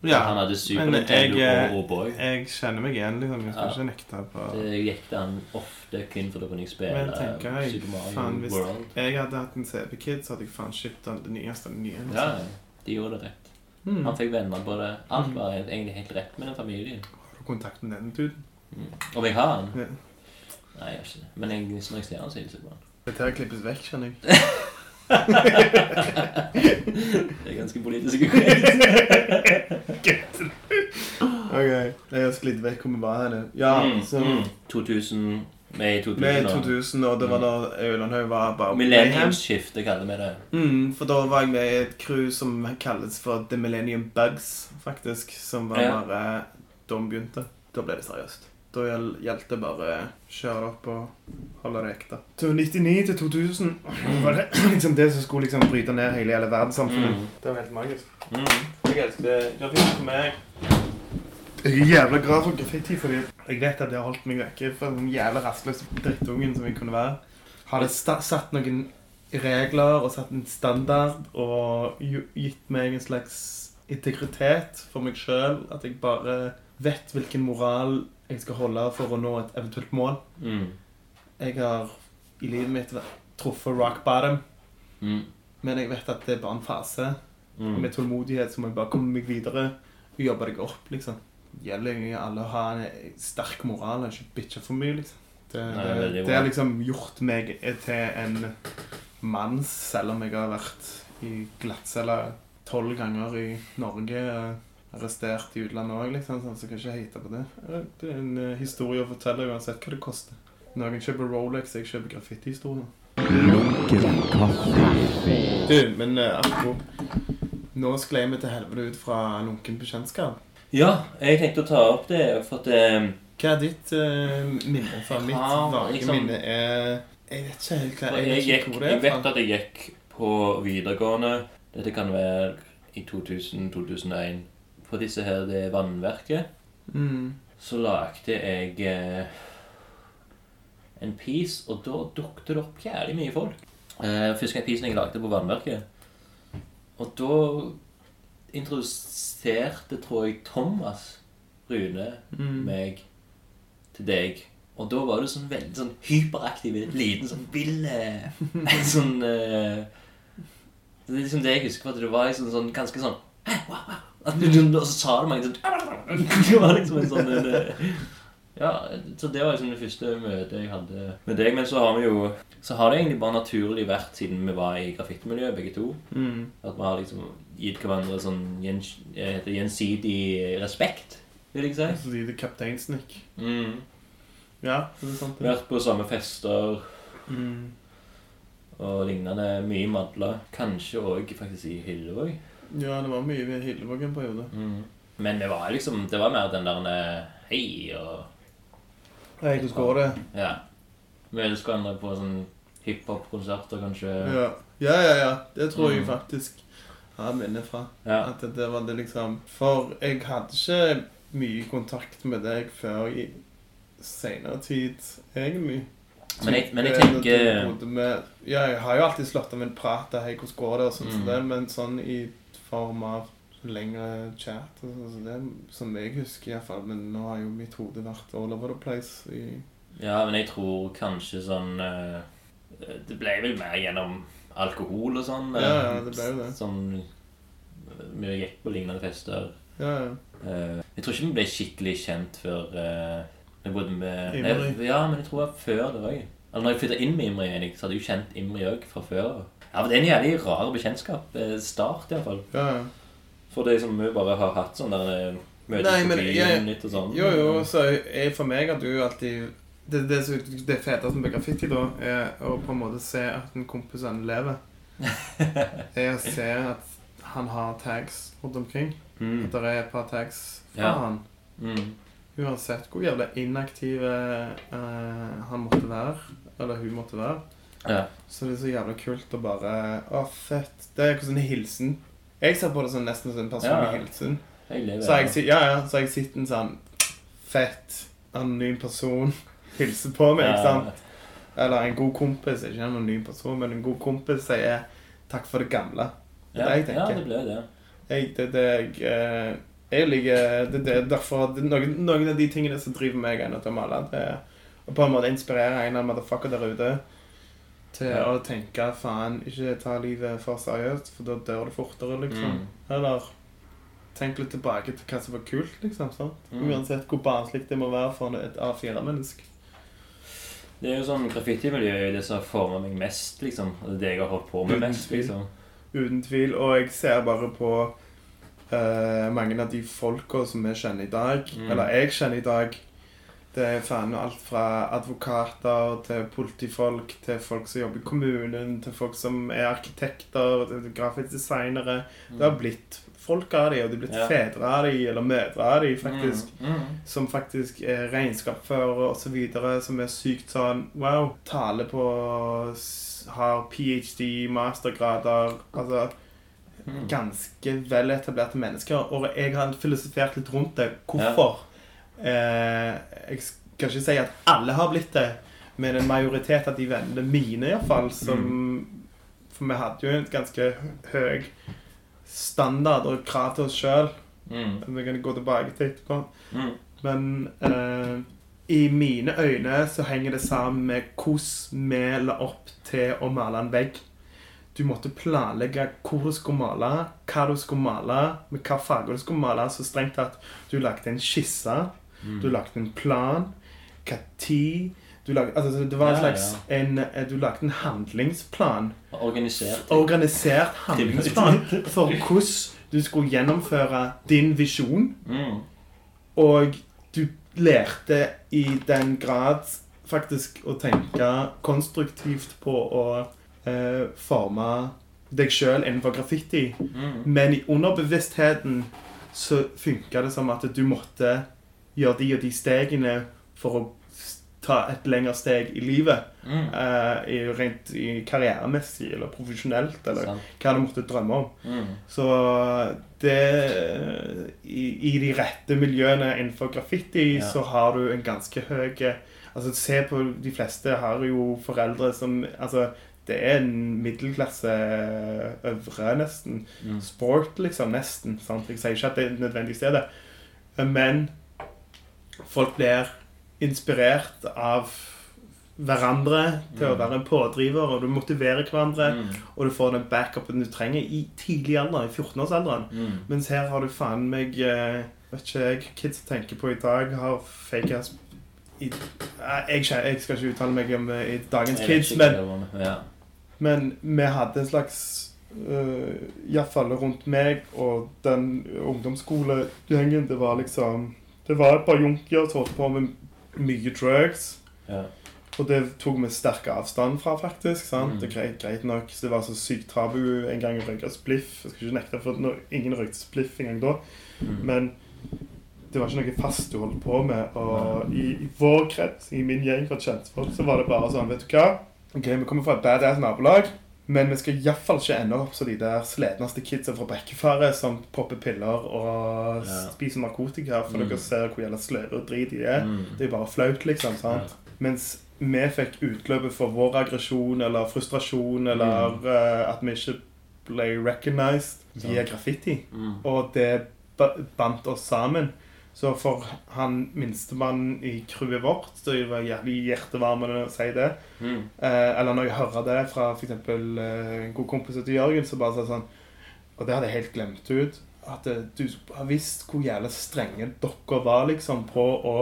Ja, Han hadde Super men Nintendo jeg, og O'boy. Jeg kjenner meg igjen, liksom. Jeg skal Ja. ikke nekte på Det gikk han ofte kun for da kunne jeg spille Men tenker jeg, Super Mario fan, hvis- World. Jeg hadde hatt en CB-kid, så hadde jeg faen kjøpt den det nyeste av det nye. liksom. Ja, de gjorde det rett. Mm. Han fikk venner på det. Alt Mm. var egentlig helt rett med den familien. Har du kontakt med den duden? Mm. Om jeg har han? Ja. Nei, jeg har ikke det. Men jeg, når jeg ser han, så hilser jeg på han. Dette klippes vekk, skjønner jeg. Det er ganske politisk ukorrekt. Ok, Jeg har sklidd vekk hvor vi var henne. Ja, Mm, så mm. 2000 Med 2000 Med 2000, og det var da Øylandhaug var bare Millenniumsskifte kaller vi det. Mm, for da var jeg med i et crew som kalles for The Millennium Bugs, faktisk. Som var Ja. bare Da begynte. Da ble det seriøst. Da gjaldt det bare å kjøre det opp og holde det ekte. Til 99 til 2000 var det liksom det som skulle liksom bryte ned hele, hele verdenssamfunnet. Mm. Det var helt magisk. Mm. Jeg elsker det. Grafikk for meg. Jeg er jævla glad for graffiti, fordi jeg vet at det har holdt meg vekke fra den jævla rastløse drittungen som jeg kunne være. Hadde satt noen regler og satt en standard og gitt meg en slags integritet for meg sjøl. At jeg bare vet hvilken moral jeg skal holde for å nå et eventuelt mål. Mm. Jeg har i livet mitt truffet rock bottom, Mm. men jeg vet at det er bare en fase. Mm. med tålmodighet så må jeg bare komme meg videre og jobbe deg opp, liksom. Gjelder egentlig alle å ha en sterk moral og ikke bitche for mye, liksom. Det, har liksom gjort meg til en mann, selv om jeg har vært i glattcelle tolv ganger i Norge. Arrestert i utlandet òg, liksom, sånn, så kan jeg ikke hate på det. Det er en uh, historie å fortelle uansett hva det koster. Noen kjøper Rolex, jeg kjøper graffitihistorier. Du, men uh, apropos Nå sklei vi til helvete ut fra lunken bekjentskap. Ja, jeg tenkte å ta opp det, for at um... Hva er ditt uh, minne fra mitt vage liksom- minne? er Jeg vet ikke helt hva jeg, jeg, vet gikk, hvor det jeg er vet at jeg gikk på videregående. Dette kan være i 2000-2001. På disse her, det vannverket, Mm. så lagde jeg eh, en piece, og da dukket det opp jævlig mye folk. Eh, første piecen jeg lagde på vannverket. Og da introduserte, tror jeg, Thomas Rune Mm. meg til deg. Og da var du sånn veldig sånn hyperaktiv, liten, sånn vill eh, Sånn eh, Det er liksom det jeg husker, at du var liksom sånn ganske sånn «Hæ, wow, wow». Du, Og så sa du mange sånn Det var liksom en sånn en, eh, Ja, så det var liksom det første møtet jeg hadde med deg. Men så har vi jo Så har det egentlig bare naturlig vært, siden vi var i graffitimiljøet begge to, Mm. at vi har liksom gitt hverandre sånn gjens, gjensidig respekt, vil jeg si. Så de er kapteinsnikk. Mm. Ja, det er sant. det. Vært på samme fester Mm. og lignende. Mye i Madla. Kanskje òg faktisk i Hyllevåg. Ja, det var mye ved Hillevåg en periode. Mm. Men det var liksom Det var mer den der eh, Hei og Hei, hvordan går det? Ja. Vi elsker hverandre på sånn hiphop-konserter, kanskje. Ja. ja, ja, ja. Det tror jeg Mm. faktisk har minner fra. Ja. At det, det var det liksom For jeg hadde ikke mye kontakt med deg før i seinere tid, egentlig. Men jeg, men jeg Typ, eh, tenker med, Ja, jeg har jo alltid slått av en prat 'hei, hvordan går det?' og som Mm. det, men sånn i form av lengre chat altså det er det, som jeg husker iallfall. Men nå har jo mitt hode vært all over the place i Ja, men jeg tror kanskje sånn eh, Det ble vel mer gjennom alkohol og sånn. eh, Ja, ja, det ble jo det. Sånn mye Vi gikk på lignende fester. Ja, ja. Eh, jeg tror ikke vi ble skikkelig kjent før uh, vi bodde med Imri. Nei, Ja, men jeg tror det var før det òg. Eller når jeg flytta inn med Imri, så hadde jeg jo kjent Imri òg fra før. Ja, men Det er en jævlig rar bekjentskap. Start, iallfall. ja, ja. For det som vi bare har hatt sånn der eh, møtes Nei, på byen jeg- litt og sånn. Jo, jo, så jeg, for meg at du alltid Det, det, det feteste med graffiti, da, er å på en måte se at en kompis han lever. Er å se at han har tags rundt omkring. Mm. At det er et par tags fra Ja. han. Mm. Uansett hvor jævla inaktiv uh, han måtte være, eller hun måtte være, Ja. så det er så jævla kult å bare Å, fett. Det er en hilsen. Jeg ser på det som nesten som en personlig Ja. hilsen. Jeg lever. Så jeg, ja, ja, så jeg sitter en sånn fett, anonym person hilser på meg, ikke sant? Eller en god kompis, ikke en anonym person, men en god kompis sier 'takk for det gamle'. Det er det jeg Ja, det ble det. Jeg, det, det, jeg, eh, jeg liker det, det, er derfor noen, noen av de tingene som driver meg til å male, det er å på en måte inspirere en av motherfucker der ute til Ja. å tenke 'faen, ikke ta livet for seriøst', for da dør du fortere, liksom. Mm. Eller tenk litt tilbake til hva som var kult, liksom. sant? Mm. Uansett hvor barnslig det må være for et A4-menneske. Det er jo sånn Graffitimiljøet er det som har forma meg mest, liksom. Det er det jeg har holdt på med Uten mest. tvil. liksom. Uten tvil. Og jeg ser bare på uh, mange av de folka som vi kjenner i dag, Mm. eller jeg kjenner i dag. Det er faen alt fra advokater til politifolk til folk som jobber i kommunen, til folk som er arkitekter, til grafiske designere. Det har blitt folk av de, og det er blitt Ja. fedre av de, eller mødre av de, faktisk. Mm. Mm. som faktisk er regnskapsførere osv., som er sykt sånn Wow. Taler på Har ph.d., mastergrader Altså Mm. ganske veletablerte mennesker. Og jeg har filosofert litt rundt det. Hvorfor? Eh, jeg skal ikke si at alle har blitt det, men en majoritet av de vennene mine, iallfall, som For vi hadde jo en ganske høy standard og krav til oss sjøl. Mm. Vi kan gå tilbake til etterpå. Mm. Men eh, i mine øyne så henger det sammen med hvordan vi la opp til å male en vegg. Du måtte planlegge hvor du skulle male, hva du skulle male, med hva farger du skulle male. Så strengt tatt du lagde en skisse, du lagde en plan, Når du lagde, altså, Det var en Ja, slags en, eh, Du lagde en handlingsplan Organisert. organisert handlingsplan for hvordan du skulle gjennomføre din visjon. Mm. Og du lærte i den grad faktisk å tenke konstruktivt på å eh, forme deg sjøl innenfor graffiti. Mm. Men i underbevisstheten så funka det som at du måtte gjøre de og de stegene for å ta et lengre steg i livet. Mm. Uh, rent i karrieremessig eller profesjonelt, eller hva du måtte drømme om. Mm. Så det i, I de rette miljøene innenfor graffiti Ja. så har du en ganske høy Altså, se på de fleste har jo foreldre som Altså, det det er en middelklasse øvre, nesten. Mm. Sport, liksom. Nesten. Sant? Jeg sier ikke at det nødvendigvis er det. Men folk blir inspirert av hverandre til å Mm. være en pådriver, og du motiverer hverandre, Mm. og du får den backupen du trenger i tidlig alder, i 14-årsalderen. Mm. Mens her har du faen meg eh, Vet ikke jeg kids tenker på i dag, har fake ass i, jeg, jeg skal ikke uttale meg om eh, i dagens kids, men, ja. men vi hadde en slags uh, Iallfall rundt meg og den ungdomsskolegjengen. Det var liksom Det var et par junkier som holdt på med mye drugs. Ja. Og det tok vi sterk avstand fra, faktisk. sant? Mm. Det greit, greit nok. Så det var så sykt tabu en gang å røyke spliff. Jeg skal ikke nekte for at ingen røykte spliff en gang da. Mm. Men det var ikke noe fast du holdt på med. Og i, i vår krets, i min gjeng fra kjentfolk, så var det bare sånn Vet du hva? Ok, Vi kommer fra et badass nabolag, men vi skal iallfall ikke ende opp som de der sletneste kidsa fra Brekkefaret som popper piller og Ja. spiser narkotika, for Mm. dere ser hvor jævla sløve og drit de er. Mm. Det er jo bare flaut, liksom. sant? Mens vi fikk utløpet for vår aggresjon eller frustrasjon eller Mm. uh, at vi ikke ble recognized via graffiti. Mm. Og det ba- bandt oss sammen. Så for han minstemann i crewet vårt Det var jævlig hjertevarmende å si det. Mm. Eh, eller når jeg hører det fra f.eks. Eh, en god kompis til Jørgen, så bare sånn Og det hadde jeg helt glemt ut. At eh, du har visst hvor jævla strenge dere var liksom på å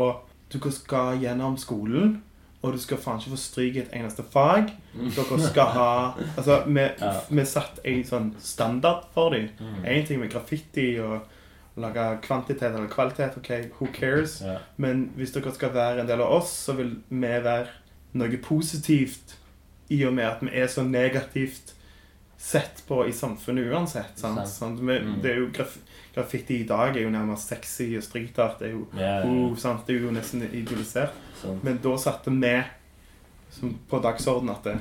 Du skal gjennom skolen, og du skal faen ikke få stryk i et eneste fag. Dere skal ha Altså, vi, Ja. vi satte en sånn standard for dem. Mm. En ting med graffiti og lage kvantitet eller kvalitet, ok, who cares? Ja. Men hvis dere skal være en del av oss, så vil vi være noe positivt i og med at vi er så negativt sett på i samfunnet uansett. Sant? Sant. Mm. det er jo graf graffiti i dag er jo nærmest sexy og streetart. Det er jo, Ja, ja, oh, sant? Det er jo nesten idolisert. sånn. Men da satte vi som på dagsorden at det,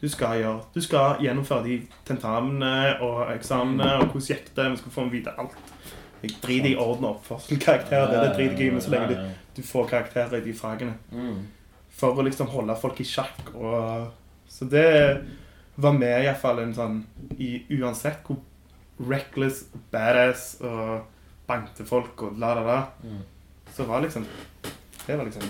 du skal gjøre Du skal gjennomføre de tentamene og eksamene, og hvordan gikk det? Vi skal få vite alt. Jeg driter i orden og oppførselskarakterer. Det, det driter jeg i, men så lenge du, du får karakterer i de fagene. Mm. For å liksom holde folk i sjakk. Og, så det var med iallfall en sånn i, Uansett hvor reckless, badass og bankte folk og la, la, la, Mm. så var liksom Det var liksom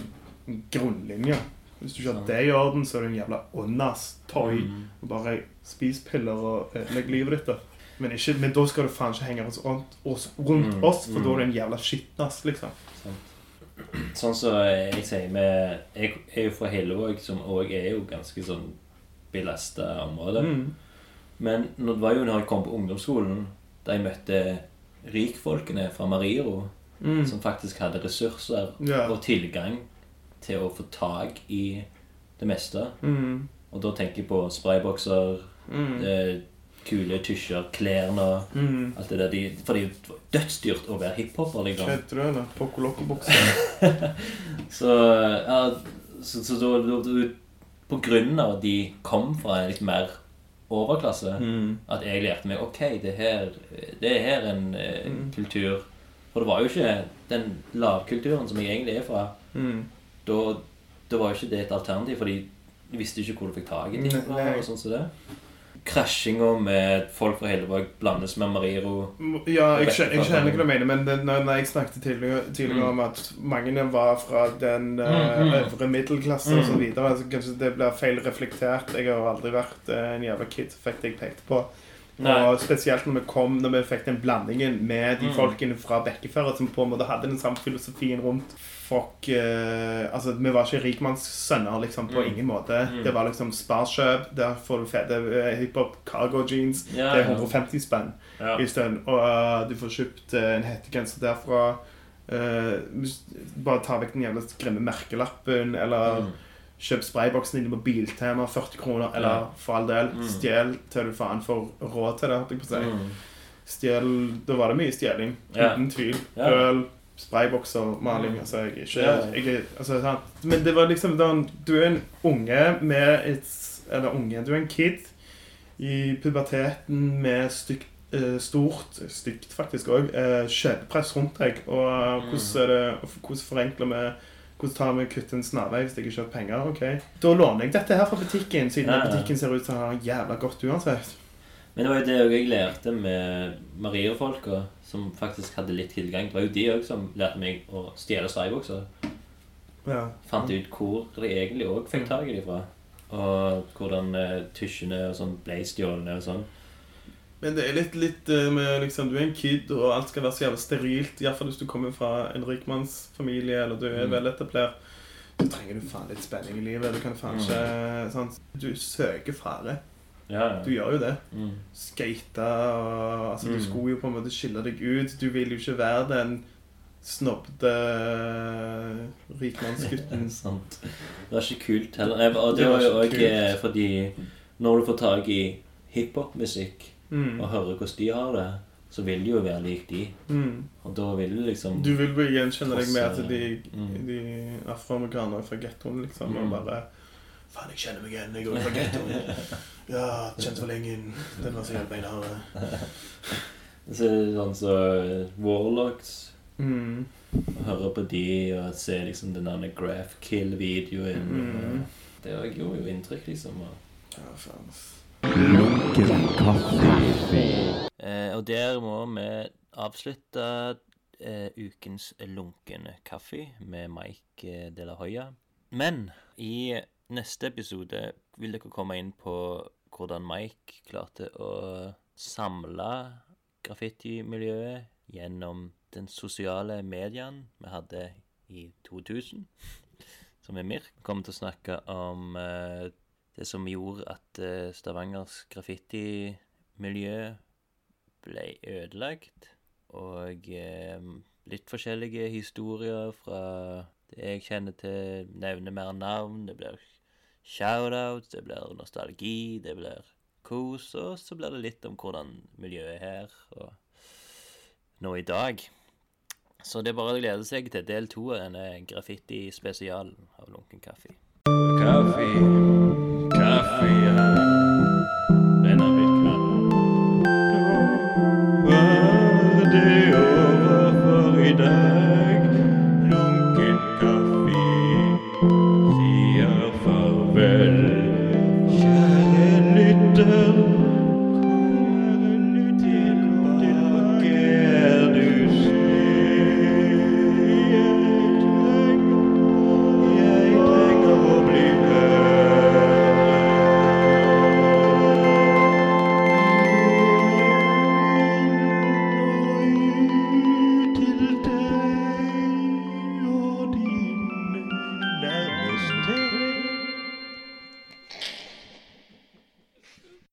en grunnlinje. Hvis du ikke har det i orden, så er du en jævla åndas toy. Mm. Og bare spis piller og ødelegg livet ditt. da. Men, ikke, men da skal du faen ikke henge oss rundt, oss, rundt Mm, oss, for mm. da er du en jævla skitnass, liksom. Sånn som jeg sier med Jeg er jo fra Hillevåg, som òg er jo ganske sånn belasta område. Mm. Men når det var jo når jeg kom på ungdomsskolen, da jeg møtte rikfolkene fra Mariro, Mm. som faktisk hadde ressurser yeah. og tilgang til å få tak i det meste. Mm. Og da tenker jeg på spraybokser, Mm. Kule tusjer, klærne Mm. Alt det der. De, for det er jo dødsdyrt å være hiphoper, liksom. Poco Loco-bukse? Så, ja, så, så da, da, da På grunn av at de kom fra en litt mer overklasse, Mm. at jeg lærte meg Ok, det her, det er her en eh, Mm. kultur For det var jo ikke den lavkulturen som jeg egentlig er fra. Mm. Da, da var jo ikke det et alternativ, for de visste ikke hvor du fikk tak i ting. Og sånn som det. Krasjinga med folk fra Hellevåg blandes med Mariro. Ja, jeg skjønner, jeg skjønner hva du mener, men det, når, når jeg snakket tidligere, tidligere Mm. om at mange var fra den uh, Mm, øvre middelklasse Mm. og så videre, så kanskje det blir feil reflektert. Jeg har aldri vært uh, en jævla kid fikk det jeg pekte på. Nei. Og spesielt når vi kom, når vi fikk den blandingen med de Mm. folkene fra Bekkeføret som på en måte hadde den samme filosofien rundt Fuck eh, Altså, vi var ikke rikmannssønner, liksom, på Mm. ingen måte. Mm. Det var liksom sparkjøp, der får du fete eh, hiphop cargo jeans. Ja, Det er ja. 150 spenn Ja. i stedet. Og uh, du får kjøpt uh, en hettegenser derfra. Uh, bare ta vekk den jævla grimme merkelappen, eller Mm. kjøp sprayboksen inne på Biltema, 40 kroner, eller Ja. for all del, Mm. stjel til du faen får råd til det. holdt jeg på å si. Mm. Stjel, Da var det mye stjeling, uten tvil. Øl, spraybokser, maling. Mm. altså, jeg ikke, jeg er, altså, sant? Men det var liksom da, Du er en unge med et Eller unge, du er en kid i puberteten med stygt eh, stort, stygt faktisk òg, Skjedepress rundt deg. Og Mm. hvordan, er det, hvordan forenkler vi Hvordan tar vi kutt en snarvei hvis jeg ikke har penger? Ok. Da låner jeg dette her fra butikken, siden Ja, ja. butikken ser ut til å ha jævla godt uansett. Men det var jo det jeg lærte med Maria-folka, som faktisk hadde litt tilgang. Det var jo de òg som lærte meg å stjele streibukser. Ja. Fant ut hvor de egentlig òg fikk tak i de fra. Og hvordan uh, tusjene og sånn ble stjålne og sånn. Men det er litt, litt eh, med liksom Du er en kid, og alt skal være så jævlig sterilt. Iallfall hvis du kommer fra en rikmannsfamilie, eller du er Mm. veletablert. Så trenger du faen litt spenning i livet. Du kan faen ikke sant? Du søker fare. Ja, Du gjør jo det. Mm. Skate altså, Du Mm. skulle jo på en måte skille deg ut. Du vil jo ikke være den snobbete rikmannsgutten. Sant. Det var ikke kult heller. Eh, Og det var jo òg fordi når du får tak i hiphop-musikk Mm. og hører hvordan de har det, så vil du jo være lik de. Mm. Og da vil du liksom Du vil gjenkjenne deg med til de, Mm. de afroamerikanere fra gettoen, liksom, og Mm. bare Faen, jeg kjenner meg igjen. Jeg går fra gettoen. Ja, kjent for lenge. Den var så jævla beinhard. Så er det sånn så eh, Warlocks Mm. og høre på de og se liksom den der Graph Kill-videoen. Mm. Det gjorde jo inntrykk, liksom. Og, Ja, faen. Lunken kaffe. eh, og der må vi avslutte eh, ukens lunken kaffe med Mike eh, De La Hoya. Men i neste episode vil dere komme inn på hvordan Mike klarte å samle graffitimiljøet gjennom den sosiale medien vi hadde i 2000, som er MIRK. Vi kommer til å snakke om eh, det som gjorde at eh, Stavangers graffitimiljø ble ødelagt, og eh, litt forskjellige historier fra det jeg kjenner til, nevner mer navn, det blir shoutouts, det blir nostalgi, det blir kos, og så blir det litt om hvordan miljøet er her, og nå i dag. Så det er bare å glede seg til del to av denne graffiti-spesialen av Lunken kaffe. Kaffe, kaffe, ja.